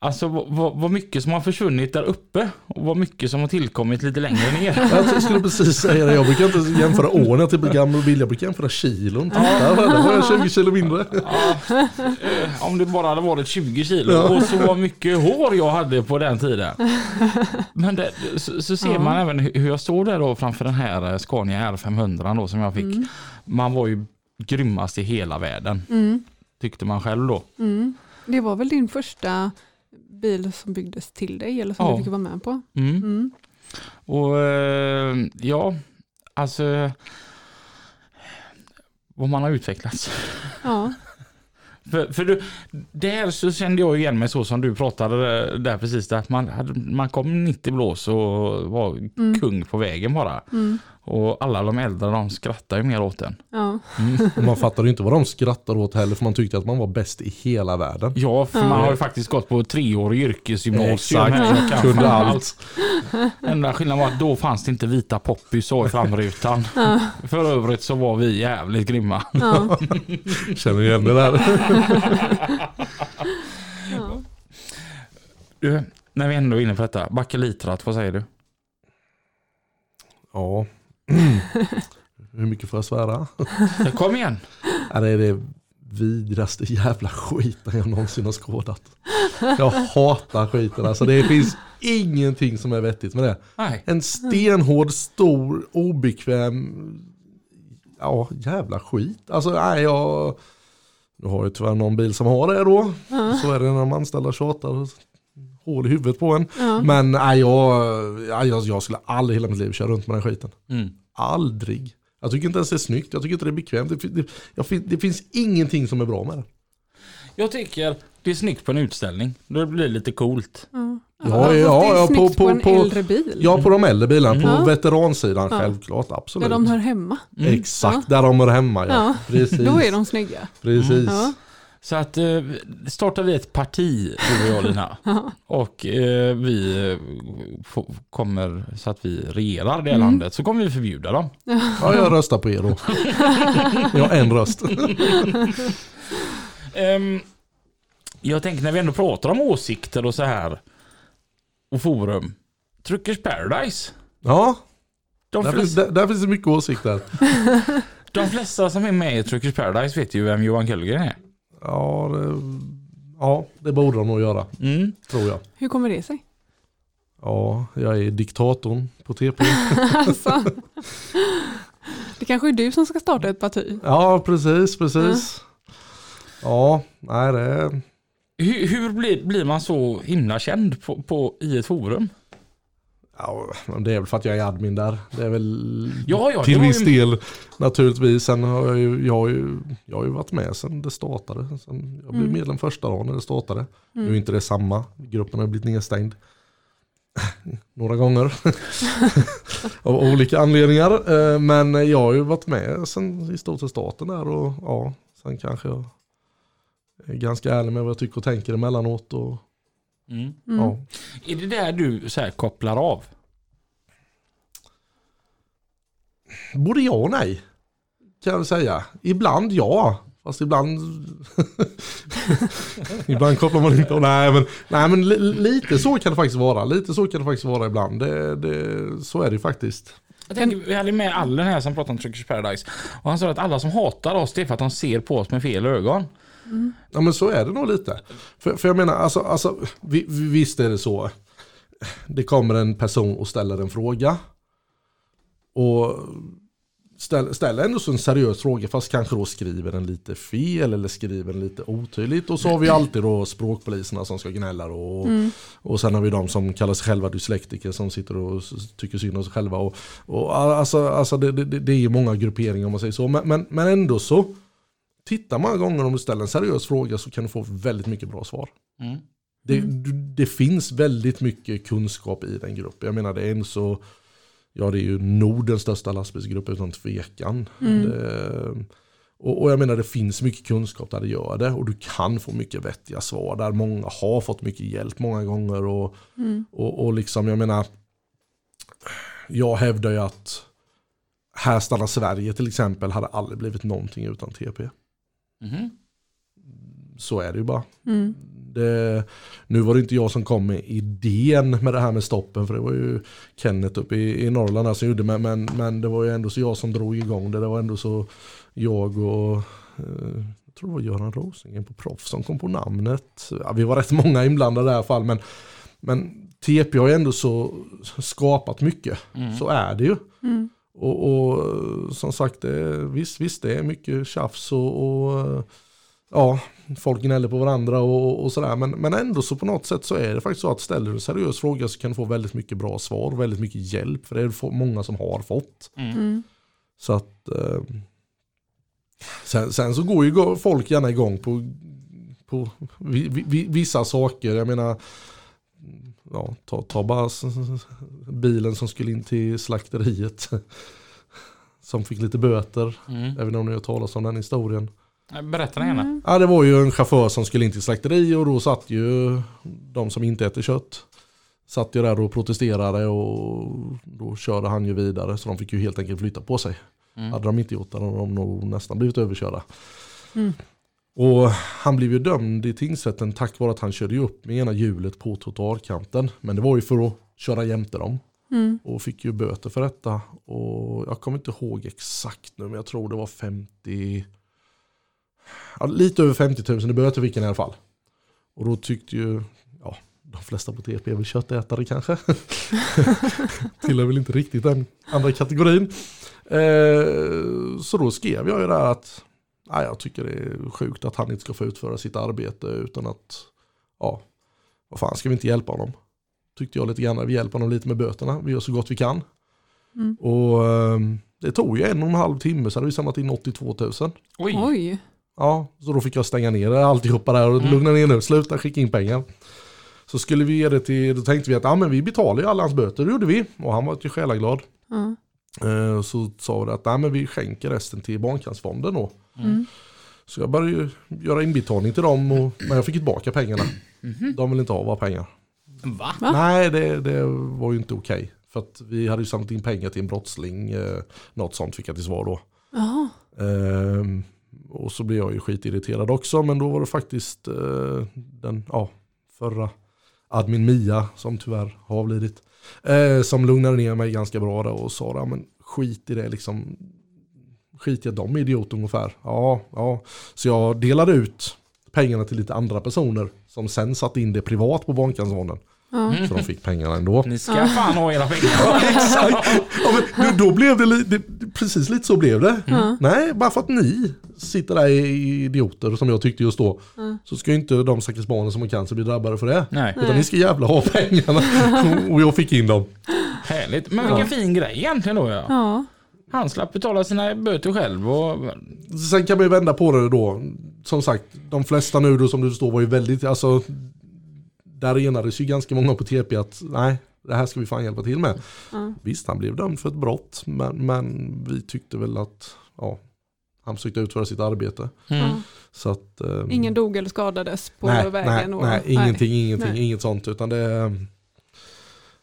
alltså vad, vad, vad mycket som har försvunnit där uppe och vad mycket som har tillkommit lite längre ner. Jag skulle precis säga det, jag brukar inte jämföra åren till gamla bild, jag brukar jämföra kilon. Titta, där var jag 20 kilo mindre. Ja, eh, om det bara hade varit 20 kilo Ja. och så mycket hår jag hade på den tiden. Men det, så, så ser Ja. man även hur jag står där då framför den här eh, Scania R500 då som jag fick. Mm. Man var ju grymmast i hela världen Mm. tyckte man själv då. Mm. Det var väl din första bil som byggdes till dig eller som Ja. du fick vara med på? Mm. Mm. Och eh, ja, alltså vad man har utvecklats. Ja. För, för du, där så kände jag igen mig så som du pratade där precis, där, att man, hade, man kom 90 blås och var Mm. kung på vägen bara. Mm. Och alla de äldre de skrattar ju mer åt en. Ja. Och man fattar ju inte vad de skrattar åt heller för man tyckte att man var bäst i hela världen. Ja, för Ja. man har ju faktiskt gått på treårig yrkesgymnasium. Exakt, kan kunde allt. Enda skillnaden var att då fanns det inte vita poppys i framrutan. För övrigt så var vi jävligt grymma. Ja. Känner igen det där. Ja. Du, när vi ändå är inne på detta, bakelitrat, vad säger du? Ja. Hur mycket får jag svära? Kom igen! Ja, det är det vidraste jävla skiten jag någonsin har skådat. Jag hatar skiten. Alltså det finns ingenting som är vettigt med det. Nej. En stenhård, stor, obekväm, ja jävla skit. Alltså nej jag, nu har jag tyvärr någon bil som har det då. Så är det när de anställda tjatar hål i huvudet på en. Ja. Men nej, jag, ja, jag, jag skulle aldrig i hela mitt liv köra runt med den skiten. Mm. Aldrig. Jag tycker inte ens det är snyggt, jag tycker inte det är bekvämt. Det, det, jag, det finns ingenting som är bra med det. Jag tycker det är snyggt på en utställning. Då blir det lite coolt. Ja. Ja, fast ja, det är ja, på- snyggt på, på- en äldre bil. Ja, på de äldre bilarna, på Ja. veteransidan Ja. självklart, Där absolut. de hör hemma. Exakt, där de hör hemma ja. Ja. Precis. Då är de snygga. Precis. Så att eh, startar vi ett parti, du och jag Lina. Och eh, vi eh, kommer så att vi regerar det Mm. landet så kommer vi förbjuda dem. Ja, jag röstar på er då. Jag har en röst. Ehm, jag tänker när vi ändå pratar om åsikter och så här. Och forum. Truckers Paradise. Ja, De, där finns, där, där finns det mycket åsikter. de flesta som är med i Truckers Paradise vet ju vem Johan Kullgren är. Ja det, ja, det borde de nog göra, Mm. tror jag. Hur kommer det sig? Ja, jag är diktatorn på TP. alltså, det kanske är du som ska starta ett parti. Ja, precis, precis. Ja, nej det är... Hur, hur blir, blir man så himla känd på, på, i ett forum? Ja, det är väl för att jag är admin där. Det är väl Ja, ja, till viss ju- del naturligtvis. Sen har jag ju, jag har ju, jag har ju varit med sen det startade. Sen jag blev Mm. medlem första dagen när det startade. Nu är inte det samma. Gruppen har blivit nedstängd. Några gånger. Av olika anledningar. Eh, Men jag har ju varit med sen i stort sett starten där. Och ja, sen kanske jag är ganska ärlig med vad jag tycker och tänker emellanåt. Och, Mm. ja. Är det där du så kopplar av? Både ja och nej. Kan jag säga. Ibland ja. Fast ibland... ibland kopplar man inte av. Nej men, nej, men li, lite så kan det faktiskt vara. Lite så kan det faktiskt vara ibland. Det, det, så är det ju faktiskt. Jag tänker, vi hade med Allen här som pratade om Truckers Paradise. Och han sa att alla som hatar oss det är för att de ser på oss med fel ögon. Ja men så är det nog lite. För, för jag menar, alltså, alltså, vi, vi, visst är det så. Det kommer en person och ställer en fråga. Och ställ, ställer ändå så en seriös fråga fast kanske då skriver den lite fel eller skriver den lite otydligt. Och så har vi alltid då språkpoliserna som ska gnälla. Och, och sen har vi de som kallar sig själva dyslektiker som sitter och tycker synd om sig själva. Och, och alltså, alltså det, det, det är ju många grupperingar om man säger så. Men, men, men ändå så titta många gånger om du ställer en seriös fråga så kan du få väldigt mycket bra svar. Mm. Det, du- det finns väldigt mycket kunskap i den gruppen. Jag menar det är en så, ja det är ju Nordens största lastbilsgrupp utan tvekan. Det, och, och jag menar det finns mycket kunskap där det gör det och du kan få mycket vettiga svar där. Många har fått mycket hjälp många gånger och, och, och liksom jag menar, jag hävdar ju att här stannar Sverige till exempel hade aldrig blivit någonting utan TP. Mhm. Så är det ju bara. Mm. Det, nu var det inte jag som kom med idén med det här med stoppen för det var ju Kenneth uppe i, i Norrland som gjorde men, men, men det var ju ändå så jag som drog igång det. Det var ändå så jag och eh, jag tror det var Göran Rosengren på Proff som kom på namnet. Ja, vi var rätt många inblandade i alla fall men, men TP har ju ändå så skapat mycket. Så är det ju. Mm. Och, och som sagt, det, visst, visst det är mycket tjafs och, och ja, folk gnäller på varandra och, och sådär. Men, men ändå så på något sätt så är det faktiskt så att ställer du en seriös fråga så kan du få väldigt mycket bra svar och väldigt mycket hjälp. För det är många som har fått. Mm. Så att eh, sen, sen så går ju folk gärna igång på, på vi, vi, vi- vissa saker. Jag menar, ja, ta, ta bara bilen som skulle in till slakteriet. Som fick lite böter. Mm. Inte om ni har talat om den historien. Berätta gärna. Ja, det var ju en chaufför som skulle in till slakteri och då satt ju de som inte äter kött. Satt ju där och protesterade och då körde han ju vidare så de fick ju helt enkelt flytta på sig. Mm. Hade de inte gjort det hade de nog nästan blivit överkörda. Mm. Och han blev ju dömd i tingsrätten tack vare att han körde upp med ena hjulet på trottoarkanten. Men det var ju för att köra jämte dem. Mm. Och fick ju böter för detta. Och jag kommer inte ihåg exakt nu men jag tror det var 50 ja, lite över 50 000 i böter fick han i alla fall. Och då tyckte ju, ja, de flesta på TP är väl köttätare kanske. Tillhör väl inte riktigt den andra kategorin. Eh, så då skrev jag ju där att nej, jag tycker det är sjukt att han inte ska få utföra sitt arbete utan att, ja, vad fan ska vi inte hjälpa honom? Tyckte jag lite grann, vi hjälper honom lite med böterna, vi gör så gott vi kan. Mm. Och eh, det tog ju en och en halv timme så hade vi samlat in 82 000. Oj. Oj. Ja, så då fick jag stänga ner alltihopa där och lugna ner nu, sluta skicka in pengar. Så skulle vi ge det till, då tänkte vi att ja, men vi betalar ju alla hans böter, det gjorde vi. Och han var ju själaglad. Ja. Eh, Så sa vi att nej, men vi skänker resten till Barncancerfonden då. Mm. Så jag började ju göra inbetalning till dem, och, men jag fick tillbaka pengarna. De vill inte ha våra pengar. Va? Nej, det, det var ju inte okej. För att vi hade ju samlat in pengar till en brottsling, eh, något sånt fick jag till svar då. Ehm, och så blev jag ju skitirriterad också, men då var det faktiskt eh, den ja, förra admin Mia, som tyvärr har avlidit, eh, som lugnade ner mig ganska bra då och sa, ja, men skit i det liksom, skit i att de är idioter ungefär. Ja, ja. Så jag delade ut pengarna till lite andra personer som sen satte in det privat på Barncancerfonden. Ja. Så de fick pengarna ändå. Ni ska fan ha era pengar. Exakt. Ja, men då, blev det, li- det, precis lite så blev det. Ja. Nej, bara för att ni sitter där i idioter som jag tyckte just då. Ja. Så ska ju inte de stackars barnen som har cancer bli drabbade för det. Nej. Utan ni ska jävla ha pengarna. Och jag fick in dem. Härligt. Men vilken fin grej egentligen då ja. Ja, Han slapp betala sina böter själv och... Sen kan man ju vända på det då. Som sagt, de flesta nu då som du förstår var ju väldigt, alltså där enades ju ganska många på TP att nej, det här ska vi fan hjälpa till med. Ja. Visst, han blev dömd för ett brott, men, men vi tyckte väl att ja, han försökte utföra sitt arbete. Mm. Så att, ehm, Ingen dog eller skadades på nej, vägen? nej, och, nej, ingenting, ingenting, Nej. inget sånt. Utan det,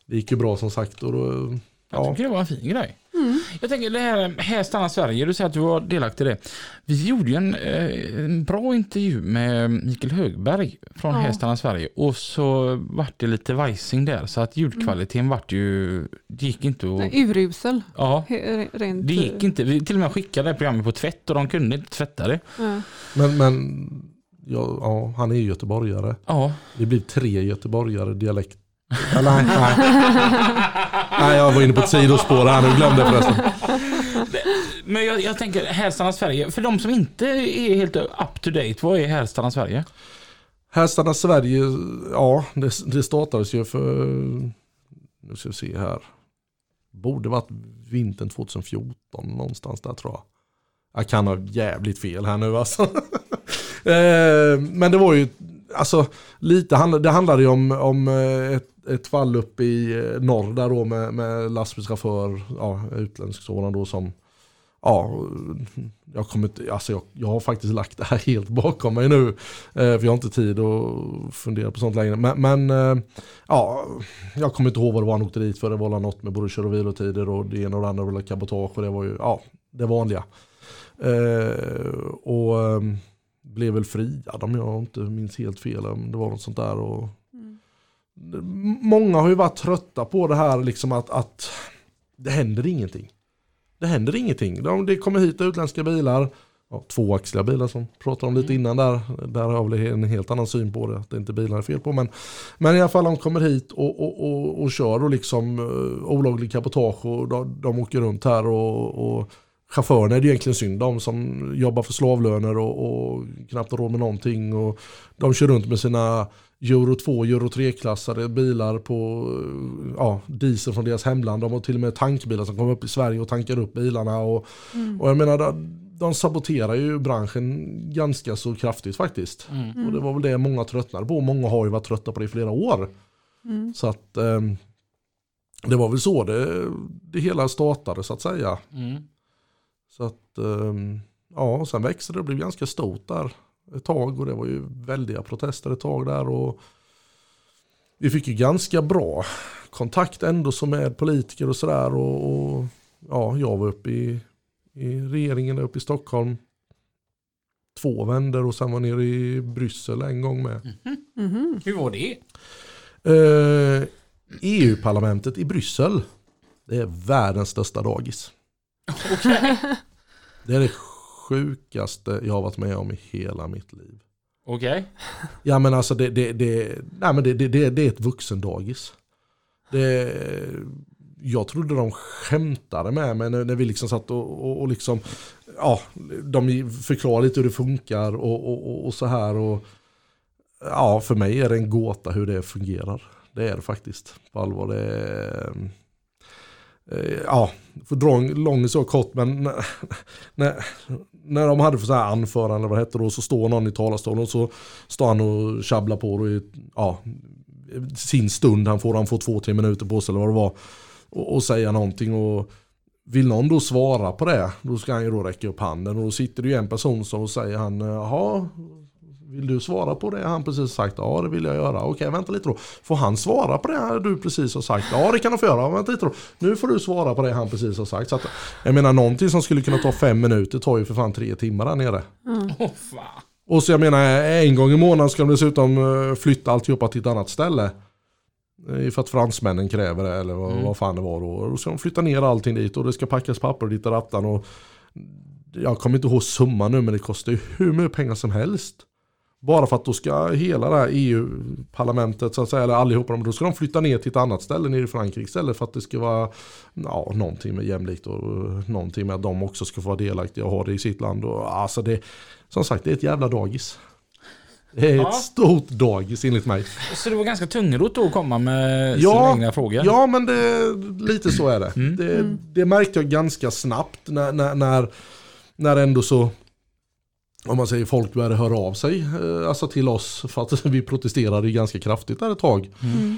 det gick ju bra som sagt. Och då, Jag ja, tycker det var en fin grej. Mm. Jag tänker det här, här stannar Sverige, du säger att du var delaktig i det. Vi gjorde ju en, eh, en bra intervju med Mikael Högberg från Ja. Här stannar Sverige och så vart det lite vajsing där så att ljudkvaliteten vart ju, det gick inte att... Nej, urusel. Ja, Rent, det gick inte. Vi till och med skickade det här programmet på tvätt och de kunde inte tvätta det. Ja. men, men ja, ja, han är ju göteborgare. Ja, Det blir tre göteborgare dialekt. Eller, nej, nej. jag var inne på ett sidospår här nu, glömde det förresten. men jag, jag tänker Här stannar Sverige. För de som inte är helt up to date, vad är Här stannar Sverige? Här stannar Sverige, ja det, det startades ju för, nu ska vi se här, borde varit vintern 2014 någonstans där tror jag. Jag kan ha jävligt fel här nu alltså. Eh, Men det var ju, alltså lite, det handlade ju om, om eh, ett, ett fall uppe i eh, norr där då med, med lastbilschaufför, ja, utländsk sådan då som, ja, jag, kommer inte, alltså jag, jag har faktiskt lagt det här helt bakom mig nu. Eh, för jag har inte tid att fundera på sånt längre. Men, men ja, jag kommer inte ihåg vad det var han åkte dit för. Det var något med både kör och vilotider och det ena och det andra var cabotage och det var ju, ja, det vanliga. Eh, och ehm, blev väl friad om jag inte minns helt fel. om Det var något sånt där. Och, M- Många har ju varit trötta på det här liksom att, att det händer ingenting. Det händer ingenting. De, det kommer hit utländska bilar, ja, tvåaxliga bilar som pratade om lite innan där. Där har jag väl en helt annan syn på det, att det inte bilar är fel på. Men, men i alla fall de kommer hit och, och, och, och kör och liksom uh, olaglig cabotage och de, de åker runt här och, och chaufförerna är det egentligen synd om som jobbar för slavlöner och, och knappt har råd med någonting. Och de kör runt med sina Euro 2, Euro 3-klassade bilar på eh, ja, diesel från deras hemland. De har till och med tankbilar som kommer upp i Sverige och tankar upp bilarna. Och, och jag menar, de, saboterar ju branschen ganska så kraftigt faktiskt. Och det var väl det många tröttnade på. Många har ju varit trötta på det i flera år. Mm. Så att ehm, det var väl så det, det hela startade så att säga. Mm. Så att ehm, ja, sen växte det och blev ganska stort där ett tag och det var ju väldiga protester ett tag där och vi fick ju ganska bra kontakt ändå som med politiker och sådär och, och ja, jag var uppe i, i regeringen uppe i Stockholm två vänder och sen var nere i Bryssel en gång med. Mhm. Hur var det? Eh, EU-parlamentet i Bryssel, det är världens största dagis. Det är det sjukaste jag har varit med om i hela mitt liv. Okej. Ja men alltså det, det, det, nej, men det, det, det, det är ett vuxendagis. Det, jag trodde de skämtade med mig när, när vi liksom satt och, och, och liksom, ja, de förklarade lite hur det funkar och, och, och, så här. Och, ja, för mig är det en gåta hur det fungerar. Det är det faktiskt, på allvar. Det är, Eh, ja, för dra en lång så kort, men när, när, när de hade för så här anförande, eller vad det hette då, så står någon i talarstolen och så står han och tjabblar på då i, ja, sin stund. Han får, han får två, tre minuter på sig eller vad det var. Och, och säga någonting och vill någon då svara på det, då ska han ju då räcka upp handen. Och då sitter det ju en person som säger han, jaha, vill du svara på det han precis sagt? Ja det vill jag göra. Okej vänta lite då. Får han svara på det du precis har sagt? Ja det kan han få göra. Vänta lite då. Nu får du svara på det han precis har sagt. Så att, jag menar någonting som skulle kunna ta fem minuter tar ju för fan tre timmar där nere. Fan. Och så jag menar en gång i månaden ska de dessutom eh, flytta alltihopa till ett annat ställe. Eh, För att fransmännen kräver det eller vad, vad fan det var då. Och Då ska de flytta ner allting dit och det ska packas papper dit och rattan. Och jag kommer inte ihåg summan nu men det kostar ju hur mycket pengar som helst. Bara för att då ska hela det här EU-parlamentet så att säga, eller allihopa, då ska de flytta ner till ett annat ställe nere i Frankrike istället för att det ska vara ja, någonting med jämlikt och någonting med att de också ska få vara delaktiga och ha det i sitt land. Och, alltså det, som sagt, det är ett jävla dagis. Det är Ja. ett stort dagis enligt mig. Så det var ganska tungrot då att komma med Ja, sina egna frågor? Ja, men det, lite så är det. Mm. Det, det märkte jag ganska snabbt när, när, när, när ändå så, om man säger folk började höra av sig eh, alltså till oss för att vi protesterade ganska kraftigt där ett tag. Mm.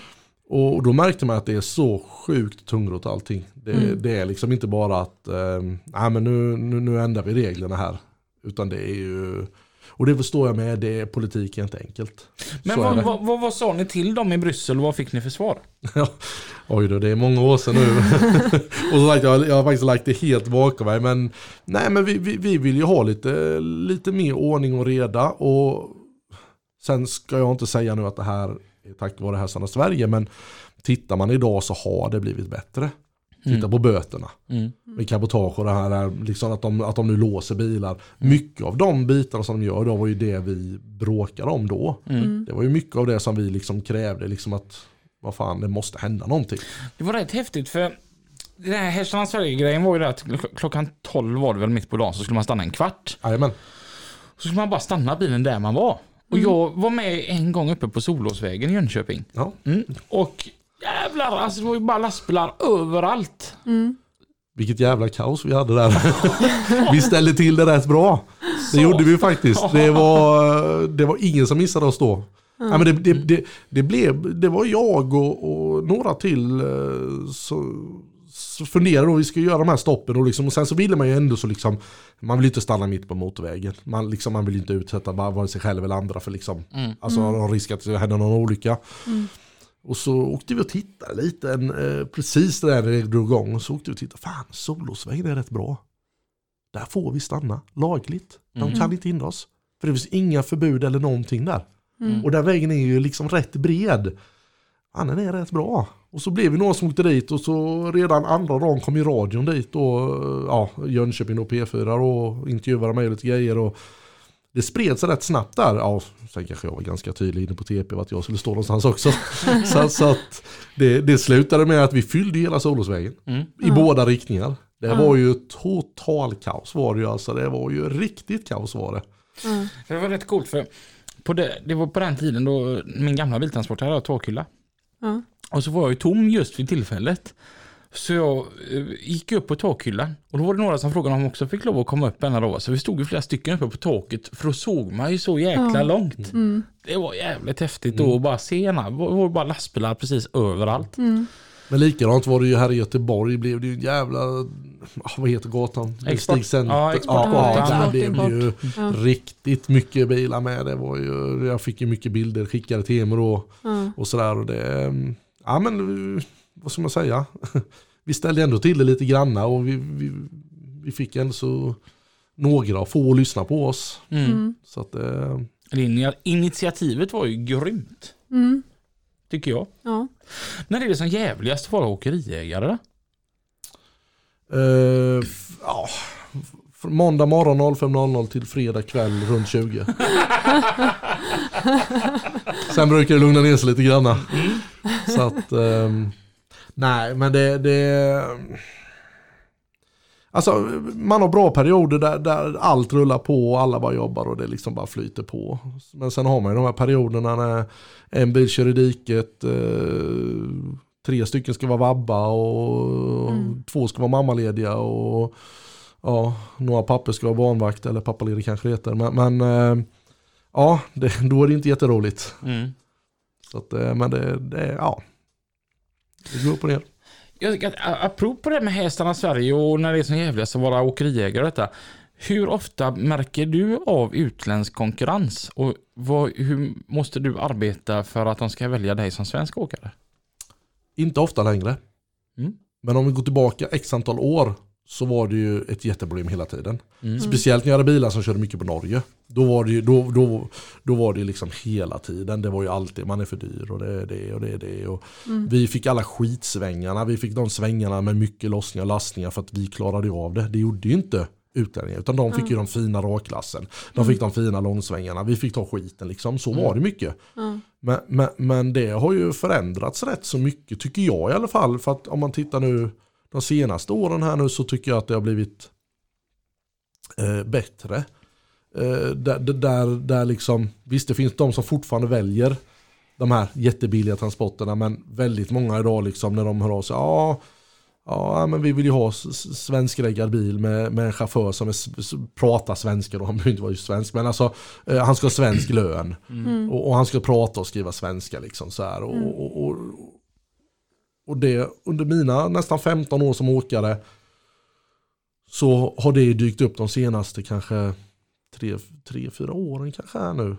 Och då märkte man att det är så sjukt tungrot allting. Det, Mm. det är liksom inte bara att eh, men nu, nu, nu ändrar vi reglerna här. Utan det är ju, och det förstår jag med, det är politik inte enkelt. Men vad, vad, vad, vad sa ni till dem i Bryssel och vad fick ni för svar? Oj då, det är många år sedan nu. och som sagt, jag, jag har faktiskt lagt det helt bakom mig. Men, nej, men vi, vi, vi vill ju ha lite, lite mer ordning och reda. Och sen ska jag inte säga nu att det här är tack vare Hästarna Sverige. Men tittar man idag så har det blivit bättre. Titta Mm. på böterna Mm. med cabotage och det här liksom att, de, att de nu låser bilar. Mycket av de bitarna som de gör då var ju det vi bråkade om då. Mm. Det var ju mycket av det som vi liksom krävde liksom att vad fan det måste hända någonting. Det var rätt häftigt för den här Hästarna Sverige-grejen var ju det att kl- klockan 12 var det väl mitt på dagen så skulle man stanna en kvart. Jajamän. Så skulle man bara stanna bilen där man var. Och jag var med en gång uppe på Solåsvägen i Jönköping. Ja. Mm. Och jävlar, alltså det var ju bara lastbilar överallt. Vilket jävla kaos vi hade där. vi ställde till det rätt bra. Det Så. gjorde vi faktiskt. Det var, det var ingen som missade oss då. Ja, men det, det, det, det, blev, det var jag och, och några till eh, så, så funderade då vi skulle göra de här stoppen och, liksom, och sen så ville man ju ändå så liksom man vill inte stanna mitt på motorvägen. Man, liksom, man vill inte utsätta bara vare sig själv eller andra för liksom, Mm. alltså någon risk att det händer någon olycka. Och så åkte vi och tittade lite, en, eh, precis där det drog igång, så åkte vi och tittade, fan Solosvägen är rätt bra. Där får vi stanna lagligt. De Mm. kan inte hindra oss. För det finns inga förbud eller någonting där. Mm. Och den vägen är ju liksom rätt bred. Ja, den är rätt bra. Och så blev vi några som åkte dit och så redan andra dagen kom ju radion dit och ja, Jönköping och P4 och intervjuade mig och lite grejer. Och det spred sig rätt snabbt där. Ja, sen kanske jag var ganska tydlig inne på TP att jag skulle stå någonstans också. så, så att det, det slutade med att vi fyllde hela Solosvägen Mm. i båda riktningar. Det var ju total kaos var det ju alltså. Det var ju riktigt kaos var det. För det var rätt coolt för på det, det var på den tiden då min gamla biltransport hade. Ja. Och så var jag ju tom just vid tillfället. Så jag eh, gick upp på takhyllan och då var det några som frågade om de också fick lov att komma upp en dag. Så vi stod ju flera stycken uppe på taket för då såg man ju så jäkla Ja. långt. Mm. Det var jävligt häftigt då att bara se henne. Det var bara lastbilar precis överallt. Mm. Men likadant var det ju här i Göteborg. blev det ju en jävla, ah, vad heter gatan? Export. Stig Center. Ja, Exportgatan. Ja, där Export, blev det ju Ja. riktigt mycket bilar med. Det var ju, jag fick ju mycket bilder skickade till då. Ja. Och sådär. Och det, mm, ja men vad ska man säga? Vi ställde ändå till det lite granna och vi, vi, vi fick ändå så några få att lyssna på oss. Mm. Mm. Så att, eh, Initiativet var ju grymt. Mm. Tycker jag. Ja. När är det som jävligast att vara åkeriägare då? eh, ja, måndag morgon 05.00 till fredag kväll runt 20. Sen brukar det lugna ner sig lite grann. Så att, ehm, nej men det, det Alltså man har bra perioder där, där allt rullar på och alla bara jobbar och det liksom bara flyter på. Men sen har man ju de här perioderna när en bil kör i diket, eh, tre stycken ska vara vabba och Mm. två ska vara mammalediga och ja, några papper ska vara barnvakt eller pappaledig kanske det heter. Men, men eh, ja, det, då är det inte jätteroligt. Mm. Så att, eh, men det, det, ja. Det upp och ner. Jag apropå det med hästarna i Sverige och när det är som jävligast att vara åkeriägare och detta. Hur ofta märker du av utländsk konkurrens? Och vad, hur måste du arbeta för att de ska välja dig som svensk åkare? Inte ofta längre. Mm. Men om vi går tillbaka x antal år så var det ju ett jätteproblem hela tiden. Mm. Speciellt när jag hade bilar som körde mycket på Norge. Då var det ju då, då, då var det liksom hela tiden. Det var ju alltid man är för dyr och det är det och det är det. Och Mm. Vi fick alla skitsvängarna. Vi fick de svängarna med mycket lossningar och lastningar för att vi klarade ju av det. Det gjorde ju inte utlänningar. Utan de fick ju de fina raklassen. De fick de fina långsvängarna. Vi fick ta skiten liksom. Så var det mycket. Men, men, men det har ju förändrats rätt så mycket tycker jag i alla fall. För att om man tittar nu de senaste åren här nu så tycker jag att det har blivit eh, bättre. Eh, där, där, där liksom, visst det finns de som fortfarande väljer de här jättebilliga transporterna men väldigt många idag liksom när de hör av sig, ja Ja, men vi vill ju ha svenskreggad bil med, med en chaufför som är, pratar svenska då, han behöver inte vara just svensk, men alltså eh, han ska ha svensk lön. Och, och han ska prata och skriva svenska liksom så här. Och, och, och, och det, under mina nästan 15 år som åkare så har det dykt upp de senaste kanske tre, tre fyra åren kanske här nu.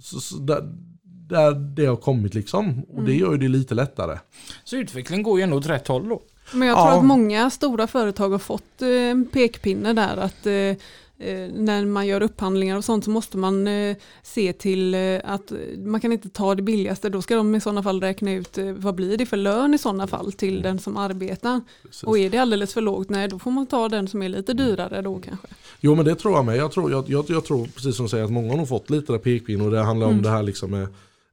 Så, så där, där det har kommit liksom. Och det gör ju det lite lättare. Så utvecklingen går ju ändå åt rätt håll då. Men jag tror Ja. att många stora företag har fått eh, en pekpinne där att eh, eh, när man gör upphandlingar och sånt så måste man eh, se till eh, att man kan inte ta det billigaste. Då ska de i sådana fall räkna ut eh, vad blir det för lön i sådana fall till den som arbetar. Precis. Och är det alldeles för lågt, nej då får man ta den som är lite dyrare då kanske. Jo men det tror jag med. Jag tror, jag, jag, jag tror precis som du säger att många har nog fått lite där och det handlar om det här liksom med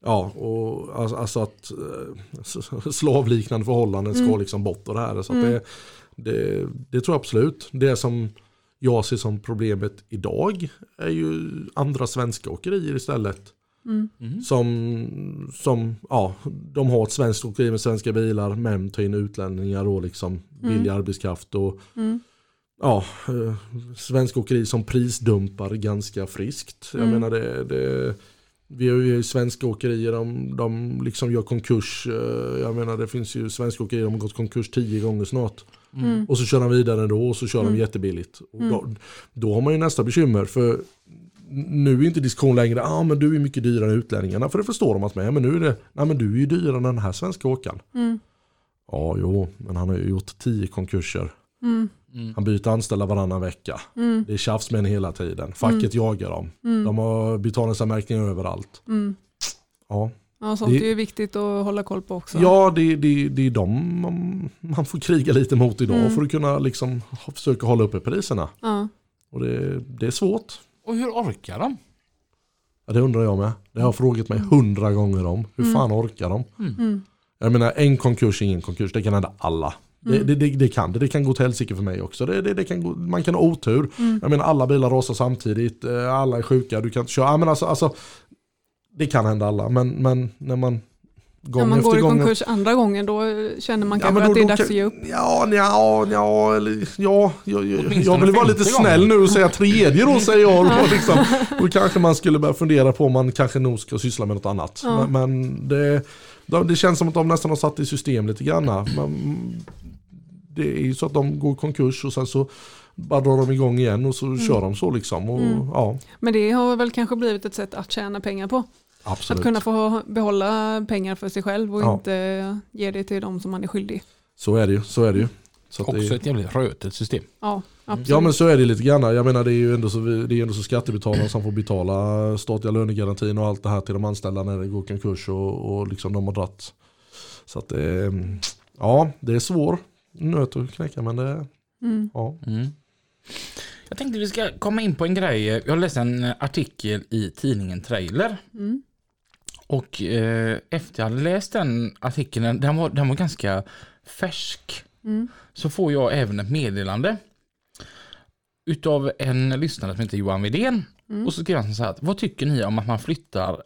Ja, och alltså, alltså att eh, slavliknande förhållanden ska liksom bort och det här. Så att det, det, det tror jag absolut. Det som jag ser som problemet idag är ju andra svenska åkerier istället. Som, som, ja, de har ett svenskt åkeri med svenska bilar men tar in utlänningar och liksom billig arbetskraft. Och, ja, eh, svensk åkeri som prisdumpar ganska friskt. Jag menar det, det vi har ju svenska åkerier, de, de liksom gör konkurs. eh, Jag menar det finns ju svenska åkerier, de har gått konkurs tio gånger snart. Och så kör de vidare ändå och så kör de jättebilligt. Och då, då har man ju nästa bekymmer för nu är inte diskussion längre, ah, men du är mycket dyrare än utlänningarna. För det förstår de att med, men nu är det, nej men du är ju dyrare än den här svenska åkaren. Ja, jo, men han har ju gjort tio konkurser. Han byter anställda varannan vecka. Det är tjafs med en hela tiden. Facket jagar dem. De har betalningsanmärkningar överallt. Ja, Ja, sånt Det- är ju viktigt att hålla koll på också. ja det, det, det är de man, man får kriga lite mot idag för att kunna liksom försöka hålla uppe priserna. Ja. Och det, det är svårt. Och hur orkar de? Ja, det undrar jag med. Det har jag frågat mig hundra gånger om. Hur fan orkar de? Jag menar en konkurs är ingen konkurs, det kan hända alla. Det, det, det, det kan det, det kan gå till helsike för mig också. Det, det, det kan gå, man kan ha otur. Jag menar alla bilar rasar samtidigt, eh, alla är sjuka, du kan inte köra. Ja, men alltså, alltså, det kan hända alla, men, men när man gång När man efter går i konkurs andra gången då känner man Ja, kanske då- att det är dags kan- att ge upp. Ja, ja, ja, eller, ja, jag, jag, Åtminstone jag vill vara lite femte gången. snäll nu och säga tredje då säger jag. Då, liksom. då kanske man skulle börja fundera på om man kanske nog ska syssla med något annat. Ja. Men, men det, de- det känns som att de nästan har satt i system lite grann. Men, det är ju så att de går i konkurs och sen så bara drar de igång igen och så Mm. kör de så liksom. Och, Ja, Men det har väl kanske blivit ett sätt att tjäna pengar på. Absolut. Att kunna få behålla pengar för sig själv och Ja. inte ge det till de som man är skyldig. Så är det ju. Så är det ju. Så att det, Också ett jävligt rötet system. Ja, absolut. Ja men så är det lite grann. Jag menar det är ju ändå så, det är ändå så skattebetalarna som får betala statliga lönegarantin och allt det här till de anställda när det går konkurs och, och liksom de har dratt. Så att det är, ja det är svår nöt att knäcka men det, Mm. ja. Mm. Jag tänkte vi ska komma in på en grej. Jag läste en artikel i tidningen Trailer. Mm. Och eh, efter jag hade läst den artikeln, den var, den var ganska färsk. Mm. Så får jag även ett meddelande. Utav en lyssnare som heter Johan Widén. Och så skrev han så här, vad tycker ni om att man flyttar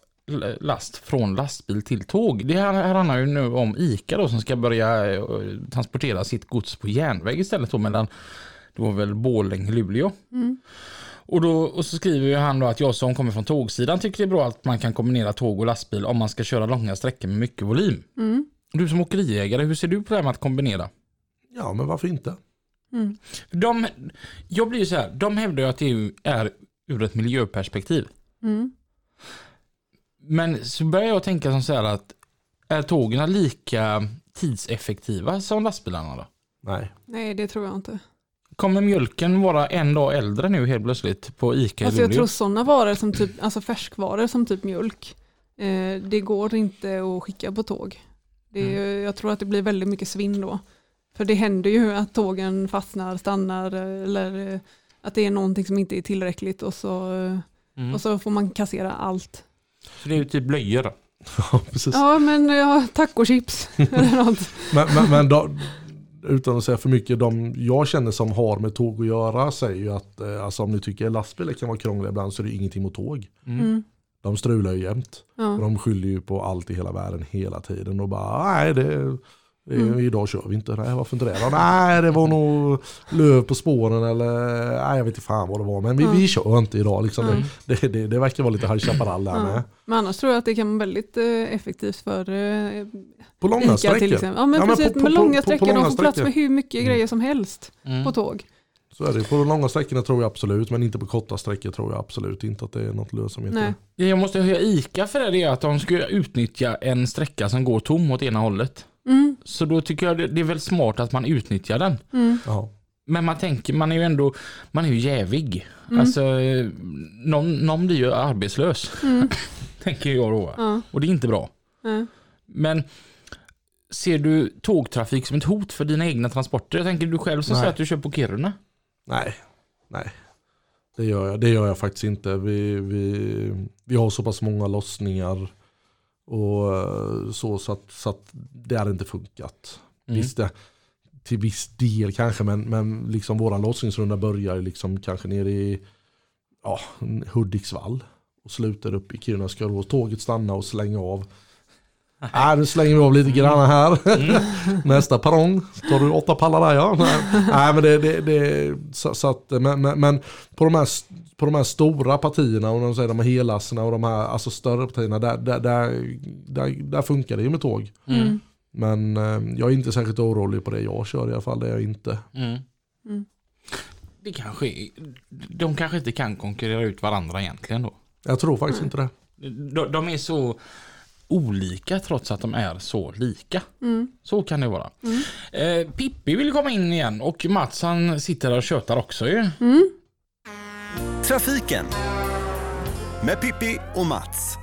last från lastbil till tåg? Det här, här handlar ju nu om ICA då som ska börja eh, transportera sitt gods på järnväg istället då mellan, det var väl Borlänge, Luleå. Och, då, och så skriver ju han då att jag som kommer från tågsidan tycker det är bra att man kan kombinera tåg och lastbil om man ska köra långa sträckor med mycket volym. Du som åkeriägare, hur ser du på det här med att kombinera? ja men varför inte? De, jag blir ju så här, de hävdar ju att det är ur ett miljöperspektiv. Mm. Men så börjar jag tänka som så här att är tågen lika tidseffektiva som lastbilarna då? Nej. Nej, det tror jag inte. Kommer mjölken vara en dag äldre nu helt plötsligt på ICA Alltså i jag tror sådana varor som typ, alltså färskvaror som typ mjölk, eh, det går inte att skicka på tåg. Det är, Jag tror att det blir väldigt mycket svinn då. För det händer ju att tågen fastnar, stannar eller eh, att det är någonting som inte är tillräckligt och så, eh, Mm. och så får man kassera allt. Så det är ju typ blöjor? Ja, precis. Ja men ja, tacochips eller något. Men, men, men då, utan att säga för mycket, de jag känner som har med tåg att göra säger ju att eh, alltså, om ni tycker lastbilar kan vara krångliga ibland så är det ingenting mot tåg. Mm. De strular ju jämt. Ja. Och de skyller ju på allt i hela världen hela tiden och bara nej det, det Mm. idag kör vi inte. Nej varför inte det? Nej det var nog löv på spåren eller nej jag vet inte fan vad det var men vi, Ja. vi kör inte idag. Liksom. Mm. Det, det, det verkar vara lite High Chaparral där med. Men annars tror jag att det kan vara väldigt eh, effektivt för eh, På långa Ica sträckor. till exempel. Ja men Ja, men precis, på- med på- långa på- på sträckor, långa de får plats sträckor. med hur mycket Mm. grejer som helst Mm. på tåg. Så är det. På de långa sträckorna tror jag absolut men inte på korta sträckor tror jag absolut inte att det är något lönsamhet. Nej. Jag måste höja ICA för det, det är att de ska utnyttja en sträcka som går tom åt ena hållet. Så då tycker jag det, det är väl smart att man utnyttjar den. mm. Men man tänker, man är ju ändå, man är ju jävig. Mm. Alltså, någon, någon blir ju arbetslös. mm, tänker jag då. ja, Och det är inte bra. ja. Men ser du tågtrafik som ett hot för dina egna transporter? Jag tänker du själv som Nej. säger att du kör på Kiruna. Nej, nej. Det gör jag, det gör jag faktiskt inte. Vi, vi, vi har så pass många lossningar och eh, så, så, att, så att det hade inte funkat. Mm. Visst, det, till viss del kanske, men, men liksom våran lossningsrunda börjar liksom kanske nere i ja, Hudiksvall och slutar upp i Kiruna. Ska då tåget stanna och slänga av? Nej, nu slänger vi av lite grann här. Nästa perrong, tar du åtta pallar där ja. Nej, Nej men det, det, det så, så att, men, men, men på de här på de här stora partierna och de, säger, de här helasterna och de här alltså större partierna där, där, där, där, där funkar det ju med tåg. Mm. Men eh, jag är inte särskilt orolig på det jag kör i alla fall, det är jag inte. Mm. Mm. Det kanske de kanske inte kan konkurrera ut varandra egentligen då. Jag tror faktiskt inte det. De, de är så olika trots att de är så lika. Mm. Så kan det vara. Mm. Eh, Pippi vill komma in igen och Mats han sitter där och tjötar också ju. Mm. Trafiken med Pippi och Mats.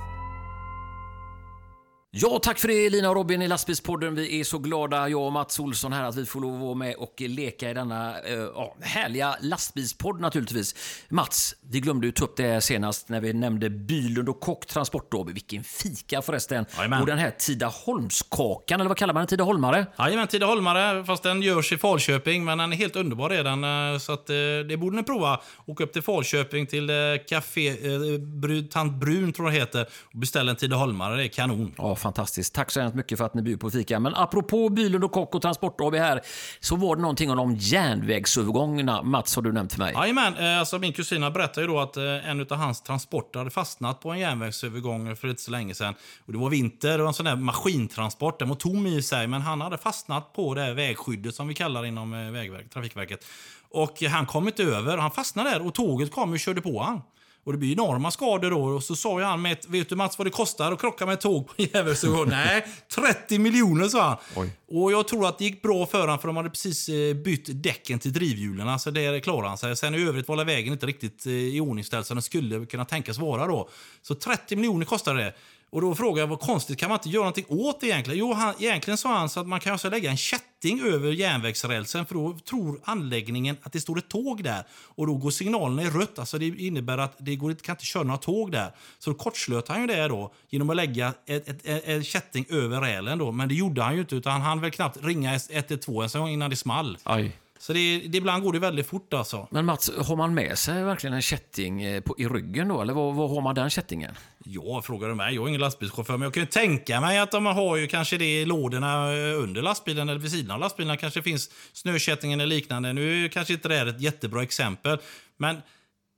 Ja, tack för det Lina och Robin i Lastbilspodden. Vi är så glada, jag och Mats Olsson här, att vi får lov att vara med och leka i denna ja, härliga lastbilspodd naturligtvis. Mats, vi glömde ju ta upp det senast när vi nämnde Bylund och Kock Transportråd. Vilken fika förresten. Jajamän. Och den här Tidaholmskakan, eller vad kallar man den? Tidaholmare? Jajamän, Tidaholmare, fast den görs i Falköping, men den är helt underbar redan. eh, Så att, eh, det borde ni prova. Åka upp till Falköping till eh, Café eh, Tant Brun, tror jag det heter, och beställa en Tidaholmare. Det är kanon. Ja, fantastiskt. Tack så hemskt mycket för att ni bjuder på fika. Men apropå Bylund och Kock och Transport AB här, så var det någonting om de järnvägsövergångarna. Mats, har du nämnt för mig. Jajamän, eh, alltså min kusin berättade ju då att eh, en av hans transporter hade fastnat på en järnvägsövergång för inte så länge sedan. Och det var vinter och en sån där maskintransport. Den var tom i sig, men han hade fastnat på det här vägskyddet som vi kallar inom eh, Vägverket, Trafikverket. Och han kom inte över. Han fastnade där och tåget kom och körde på han. Och det blir enorma skador då. Och så sa ju han, med, ett- vet du Mats vad det kostar att krocka med ett tåg på järnvägsövergång? Nej, 30 miljoner sa han. Och jag tror att det gick bra för honom för de hade precis eh, bytt däcken till drivhjulen. Så där klarade han sig. Sen i övrigt var vägen inte riktigt eh, iordningställd som den skulle kunna tänkas vara då. Så 30 miljoner kostade det. Och då frågade jag vad konstigt, kan man inte göra någonting åt det egentligen? Jo, han, egentligen sa han så att man kan alltså lägga en kätting över järnvägsrälsen för då tror anläggningen att det står ett tåg där och då går signalerna i rött. Alltså det innebär att det går, inte- kan inte köra några tåg där. Så då kortslöt han ju det då genom att lägga ett, ett, ett, en kätting över rälen då. Men det gjorde han ju inte utan han hann väl knappt ringa 112 ens en gång innan det small. Aj. Så det, det, ibland går det väldigt fort alltså. Men Mats, har man med sig verkligen en kätting eh, på, i ryggen då? Eller vad, vad har man den kättingen? Ja, frågar du mig. Jag är ingen lastbilschaufför, men jag kan ju tänka mig att de har ju kanske det i lådorna eh, under lastbilen eller vid sidan av lastbilen. kanske finns snökättingen eller liknande. Nu är kanske inte det här ett jättebra exempel, men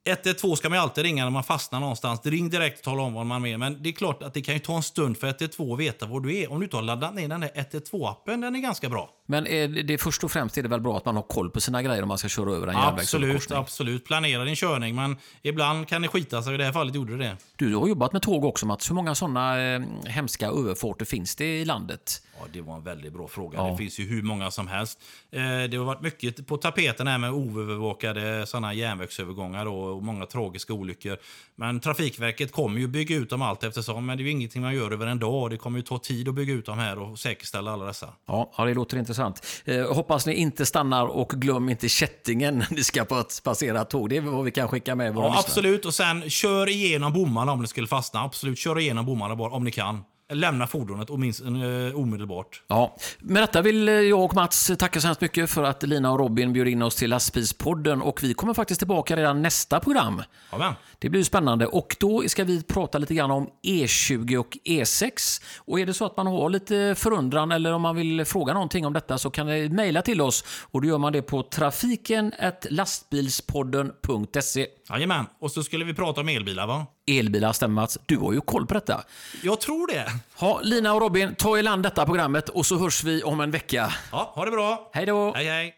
112 ska man ju alltid ringa när man fastnar någonstans. Ring direkt och tala om var man är. Men det är klart att det kan ju ta en stund för 112 att veta var du är. Om du inte har laddat ner den där 112-appen, den är ganska bra. Men är det, först och främst är det väl bra att man har koll på sina grejer om man ska köra över en Absolut, absolut. Planera din körning, men ibland kan det skita sig. I det här fallet gjorde det det. Du har jobbat med tåg också Mats. Hur många sådana eh, hemska överfarter finns det i landet? Ja, det var en väldigt bra fråga. Ja. Det finns ju hur många som helst. Eh, det har varit mycket på tapeten här med oövervakade järnvägsövergångar då, och många tragiska olyckor. Men Trafikverket kommer ju bygga ut dem allt eftersom, men det är ju ingenting man gör över en dag. Det kommer ju ta tid att bygga ut dem här och säkerställa alla dessa. Ja, det låter intressant. Eh, hoppas ni inte stannar och glöm inte kättingen när ni ska passera tåg. Det är vad vi kan skicka med våra Ja, lyssnare. absolut, och sen kör igenom bommarna om det skulle fastna. Absolut, kör igenom bommarna bara om ni kan. Lämna fordonet eh, omedelbart. Ja, med detta vill jag och Mats tacka så hemskt mycket för att Lina och Robin bjöd in oss till Lastbilspodden och vi kommer faktiskt tillbaka redan nästa program. Amen. Det blir spännande och då ska vi prata lite grann om E20 och E6. Och är det så att man har lite förundran eller om man vill fråga någonting om detta så kan ni mejla till oss och då gör man det på trafiken lastbilspodden.se. Jajamän. Och så skulle vi prata om elbilar va? Elbilar stämmer Mats, du har ju koll på detta. Jag tror det. Ha, Lina och Robin, ta i land detta programmet och så hörs vi om en vecka. Ja, ha det bra. Hej då! Hej hej.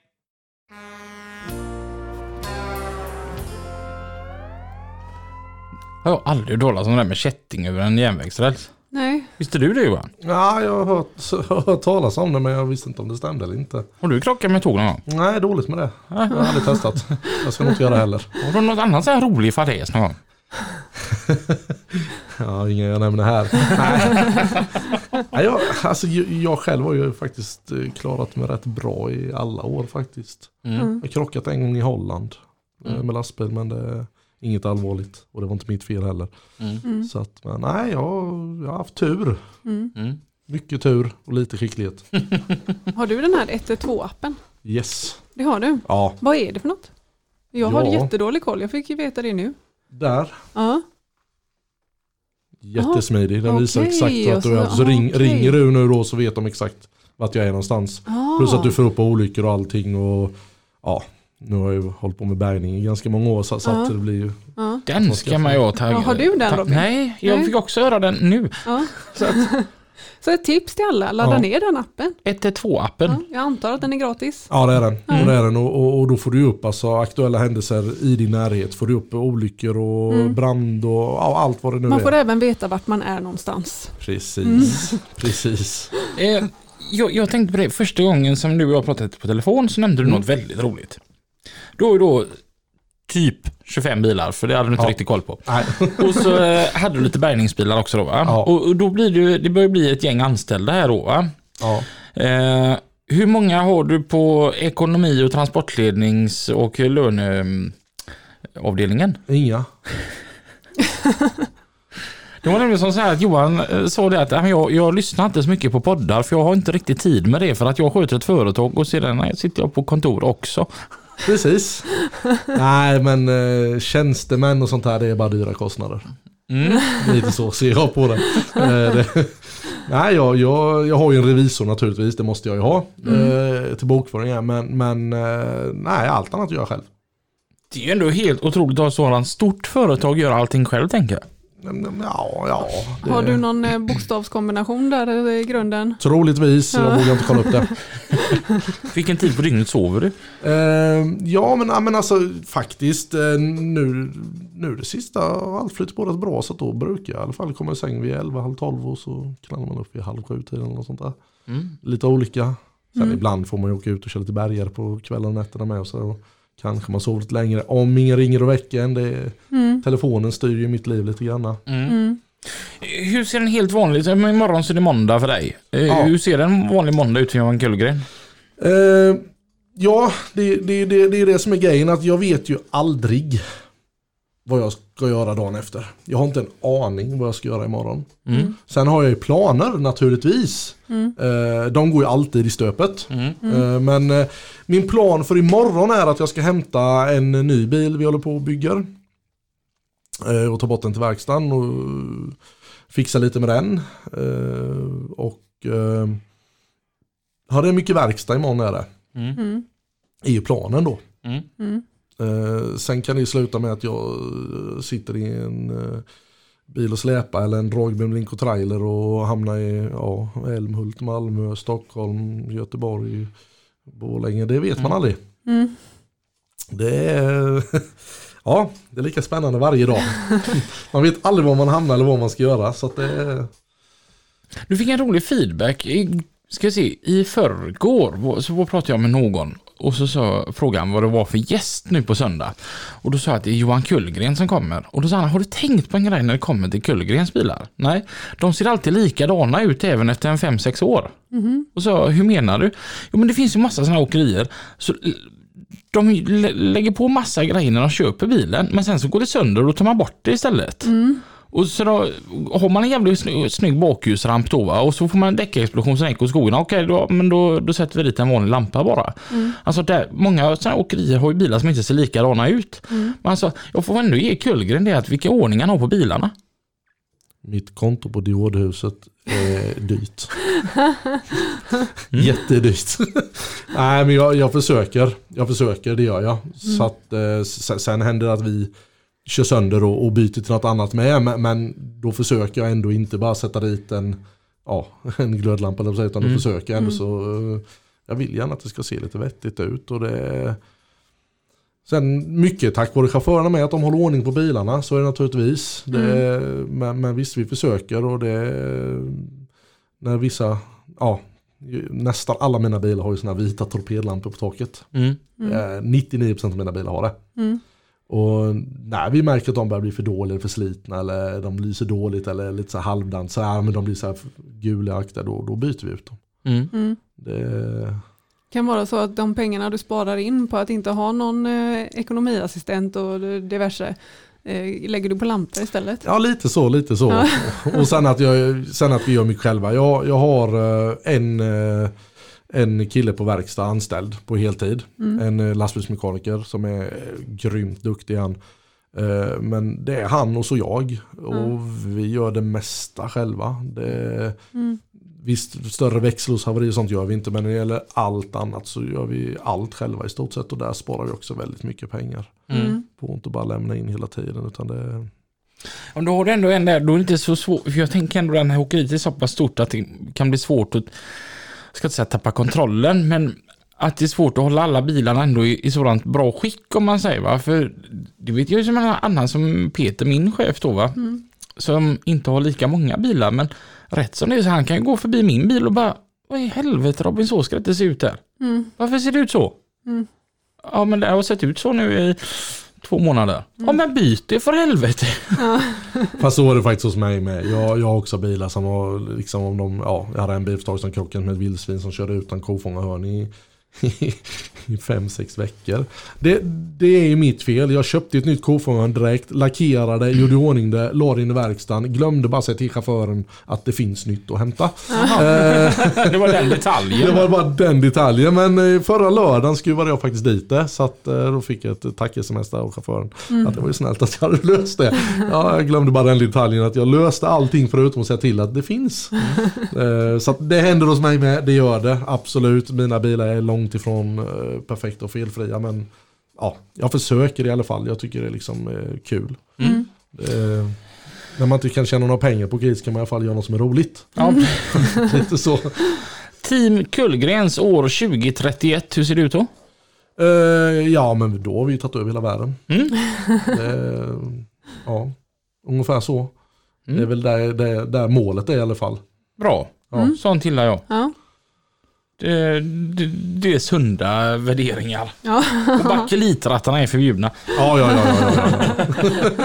Jag har aldrig hört talas om det där med kätting över en järnvägsräls. Nej, Visste du det Johan? Ja, jag har hört, har hört talas om det men jag visste inte om det stämde eller inte. Har du krockat med tåg någon gång? Nej, dåligt med det. Jag har aldrig testat. Jag ska nog inte göra det heller. Har du något annat så här rolig fadäs någon gång? Ja, ingen jag nämner här. Nej. Jag, alltså, jag, jag själv har ju faktiskt eh, klarat mig rätt bra i alla år faktiskt. Mm. Jag har krockat en gång i Holland eh, med lastbil men det är inget allvarligt. Och det var inte mitt fel heller. Mm. Så att, men nej, jag, har- jag har haft tur. Mm. Mycket tur och lite skicklighet. har du den här 112-appen? Yes. Det har du. Ja, Vad är det för något? Jag har Ja. jättedålig koll, jag fick ju veta det nu. Där. Ja, Jättesmidig. Den visar Okej, exakt vart du är. så- Så ring, okej. ringer du nu då så vet de exakt vart jag är någonstans. ah. Plus att du får upp olyckor och allting. Och, ja, nu har jag ju hållit på med bärgning i ganska många år så, så Ja. att det blir ju... ja. Den ska man ju ta. Ja, har du den, Robin? Nej, jag Nej. fick också höra den nu. Ja. Så ett tips till alla, ladda Ja. ner den appen. 112-appen. Ja, jag antar att den är gratis. Ja det är den. Och, det är den. Och, och, och då får du upp alltså, aktuella händelser i din närhet. Får du upp olyckor och brand och ja, allt vad det nu Man får är. även veta vart man är någonstans. Precis. Precis. Eh, jag, jag tänkte på det, första gången som du och jag pratade på telefon så nämnde du Mm. något väldigt roligt. Då är då typ 25 bilar, för det hade du inte Ja. riktigt koll på. Nej. Och så eh, hade du lite bärgningsbilar också då va? Ja. Och, och då blir det, det börjar bli ett gäng anställda här då va? Ja. Eh, hur många har du på ekonomi och transportlednings och löneavdelningen? Inga. Det var nämligen som så här att Johan eh, sa det att "Ja, men jag, jag lyssnar inte så mycket på poddar för jag har inte riktigt tid med det för att jag sköter ett företag och sedan eh, sitter jag på kontor också. Precis. Nej men eh, tjänstemän och sånt här det är bara dyra kostnader. Mm. Lite så ser jag på det. Eh, det nej jag, jag, jag har ju en revisor naturligtvis, det måste jag ju ha. Eh, till bokföringen. Men, men eh, nej allt annat gör jag själv. Det är ju ändå helt otroligt att ha ett sådant stort företag gör allting själv tänker jag. Mm, Ja, ja. Det, Har du någon eh, bokstavskombination där i grunden? Troligtvis, jag Ja. vågar inte kolla upp det. Vilken tid på dygnet sover du? Eh, ja men, men alltså faktiskt eh, nu, nu det sista har allt flyttat på rätt bra så att då brukar jag i alla fall komma i säng vid 11, halv 12 och så knallar man upp vid halv sju tiden eller något sånt där. Mm. Lite olika. Sen Mm. ibland får man ju åka ut och köra lite bergare på kvällen och nätterna med och så och kanske man sover lite längre. Om ingen ringer och väcker en, är, Mm. telefonen styr ju mitt liv lite grann. Mm. Mm. Hur ser en helt vanlig, imorgon så är det måndag för dig. Eh, Ja. Hur ser en vanlig måndag ut för Johan Kullgren? Eh, ja, det, det, det, det är det som är grejen att jag vet ju aldrig vad jag ska göra dagen efter. Jag har inte en aning vad jag ska göra imorgon. Mm. Sen har jag ju planer naturligtvis. Mm. Eh, de går ju alltid i stöpet. Mm. Eh, men eh, min plan för imorgon är att jag ska hämta en ny bil vi håller på och bygger. Och ta bort den till verkstaden och fixa lite med den. Och eh, har det mycket verkstad imorgon är det. Mm. Mm. är ju planen då. Mm. Mm. Eh, sen kan det ju sluta med att jag eh, sitter i en eh, bil och släpa eller en med link och trailer och hamnar i ja, Älmhult, Malmö, Stockholm, Göteborg, Borlänge. Det vet man aldrig. Mm. Det är, ja, det är lika spännande varje dag. Man vet aldrig var man hamnar eller vad man ska göra. Så att det är, Du fick en rolig feedback. I, ska jag se, i förrgår så pratade jag med någon och så sa, frågade han vad det var för gäst nu på söndag. Och då sa jag att det är Johan Kullgren som kommer. Och då sa han, har du tänkt på en grej när det kommer till Kullgrens bilar? Nej, de ser alltid likadana ut även efter en 5-6 år. Och så, hur menar du? Jo men det finns ju massa sådana åkerier. Så de lä- lägger på massa grejer när de köper bilen, men sen så går det sönder och då tar man bort det istället. Och så då har man en jävligt snygg, snygg bakljusramp då va? och så får man en däckexplosion som ekar skogen. Okej, då, men då, då sätter vi dit en vanlig lampa bara. Alltså där, många sådana åkerier har ju bilar som inte ser likadana ut. Men alltså, jag får ändå ge Kullgren det att vilka ordning han har på bilarna. Mitt konto på diodhuset är dyrt. Jättedyrt. Nej men jag, jag försöker. Jag försöker, det gör jag. Så att, eh, sen, sen händer det att vi kör sönder och, och byter till något annat med. Men, men då försöker jag ändå inte bara sätta dit en, ja, en glödlampa utan då försöker jag ändå så. eh, Jag vill gärna att det ska se lite vettigt ut. Och det, Sen mycket tack vare chaufförerna med att de håller ordning på bilarna så är det naturligtvis. Det, men, men visst vi försöker och det när vissa, ja nästan alla mina bilar har ju såna vita torpedlampor på taket. Mm. Eh, 99% av mina bilar har det. Mm. Och när vi märker att de börjar bli för dåliga eller för slitna eller de lyser dåligt eller lite så här halvdant så här, men de blir så här gulaktiga då, då byter vi ut dem. Mm. Mm. Det, Kan vara så att de pengarna du sparar in på att inte ha någon eh, ekonomiassistent och diverse eh, lägger du på lampor istället. Ja lite så, lite så. Ja. Och sen att, jag, sen att vi gör mycket själva. Jag, jag har eh, en, eh, en kille på verkstad anställd på heltid. En eh, lastbilsmekaniker som är eh, grymt duktig han. Eh, Men det är han och så jag. Och vi gör det mesta själva. Det, Mm. Visst, större växellåshaveri och sånt gör vi inte. Men när det gäller allt annat så gör vi allt själva i stort sett. Och där sparar vi också väldigt mycket pengar. Mm. På att inte bara lämna in hela tiden. Utan det, Om du har ändå en där, då är det inte så svårt. För jag tänker ändå den här åkeriet är så pass stort att det kan bli svårt att, ska inte säga tappa kontrollen, men att det är svårt att hålla alla bilarna ändå i, i sådant bra skick om man säger va. För det vet jag ju som en annan som Peter, min chef då va. Som inte har lika många bilar, men rätt som det är så han kan ju gå förbi min bil och bara, vad i helvete Robin, så ska det inte se ut där. Mm. Varför ser det ut så? Mm. Ja men det har sett ut så nu i två månader. Ja men byt det för helvete. Fast så är det faktiskt hos mig med. Jag, jag har också bilar som har, liksom om de, ja, jag hade en bil för ett tag sedan krockade med ett vildsvin som körde utan kofångarhörn i, i, fem, sex veckor. Det, det är ju mitt fel. Jag köpte ett nytt kofångarhörn direkt, lackerade, gjorde i ordning det, la det in i verkstaden, glömde bara säga till chauffören att det finns nytt att hämta. Eh, det var den detaljen. det var bara den detaljen. Men eh, förra lördagen skruvade jag faktiskt dit det. Så att, eh, då fick jag ett tack-sms av chauffören. Att det var ju snällt att jag hade löst det. Ja, jag glömde bara den detaljen att jag löste allting förutom att säga till att det finns. Eh, Så att det händer hos mig med, det gör det. Absolut, mina bilar är långt ifrån eh, perfekta och felfria. Men ja, jag försöker i alla fall. Jag tycker det är liksom eh, kul. Mm. Eh, när man inte kan tjäna några pengar på gris kan man i alla fall göra något som är roligt. Ja. Lite så. Team Kullgrens år 2031, hur ser det ut då? Eh, ja, men då har vi ju tagit över hela världen. Mm. Eh, ja, ungefär så. Mm. Det är väl där, där, där målet är i alla fall. Bra, Ja. sånt gillar jag. Ja. Det, det, det är sunda värderingar. Ja. Och bakelitrattarna är förbjudna. Ja, ja, ja. ja, ja, ja.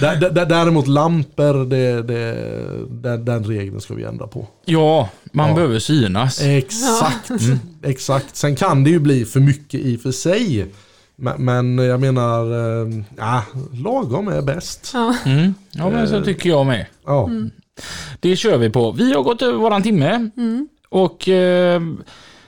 Där- där- där- Däremot lampor, det, det, den, den regeln ska vi ändra på. Ja, man Ja. behöver synas. Exakt. Exakt. Sen kan det ju bli för mycket i och för sig. Men, men jag menar, eh, ja, lagom är bäst. Ja. Mm. Ja, men så tycker jag med. Ja. Det kör vi på. Vi har gått över våran timme. Mm. Och eh,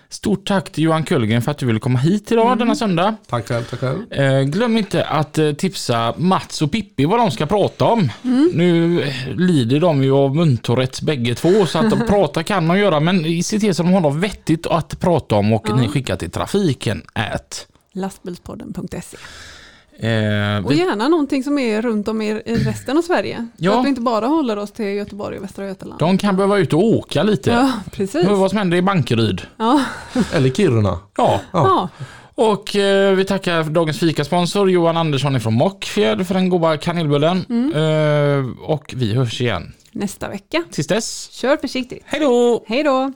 stort tack till Johan Kullgren för att du ville komma hit idag denna söndag. Tack själv, tack själv. Eh, glöm inte att eh, tipsa Mats och Pippi vad de ska prata om. Nu eh, lider de ju av muntourettes bägge två så att de prata kan de göra men se till så att de har något vettigt att prata om och Ja. ni skickar till trafiken at. Lastbilspodden.se. Eh, Och vi, gärna någonting som är runt om i resten av Sverige. Ja. Så att vi inte bara håller oss till Göteborg och Västra Götaland. de kan behöva ut och åka lite. Ja, precis. Hör vad som händer i Bankeryd. Ja. Eller Kiruna. Ja, Ja. och eh, vi tackar dagens fikasponsor Johan Andersson från Mockfjärd för den goda kanelbullen. Eh, och vi hörs igen. Nästa vecka. Tills dess, Kör försiktigt. hej då! Hej då!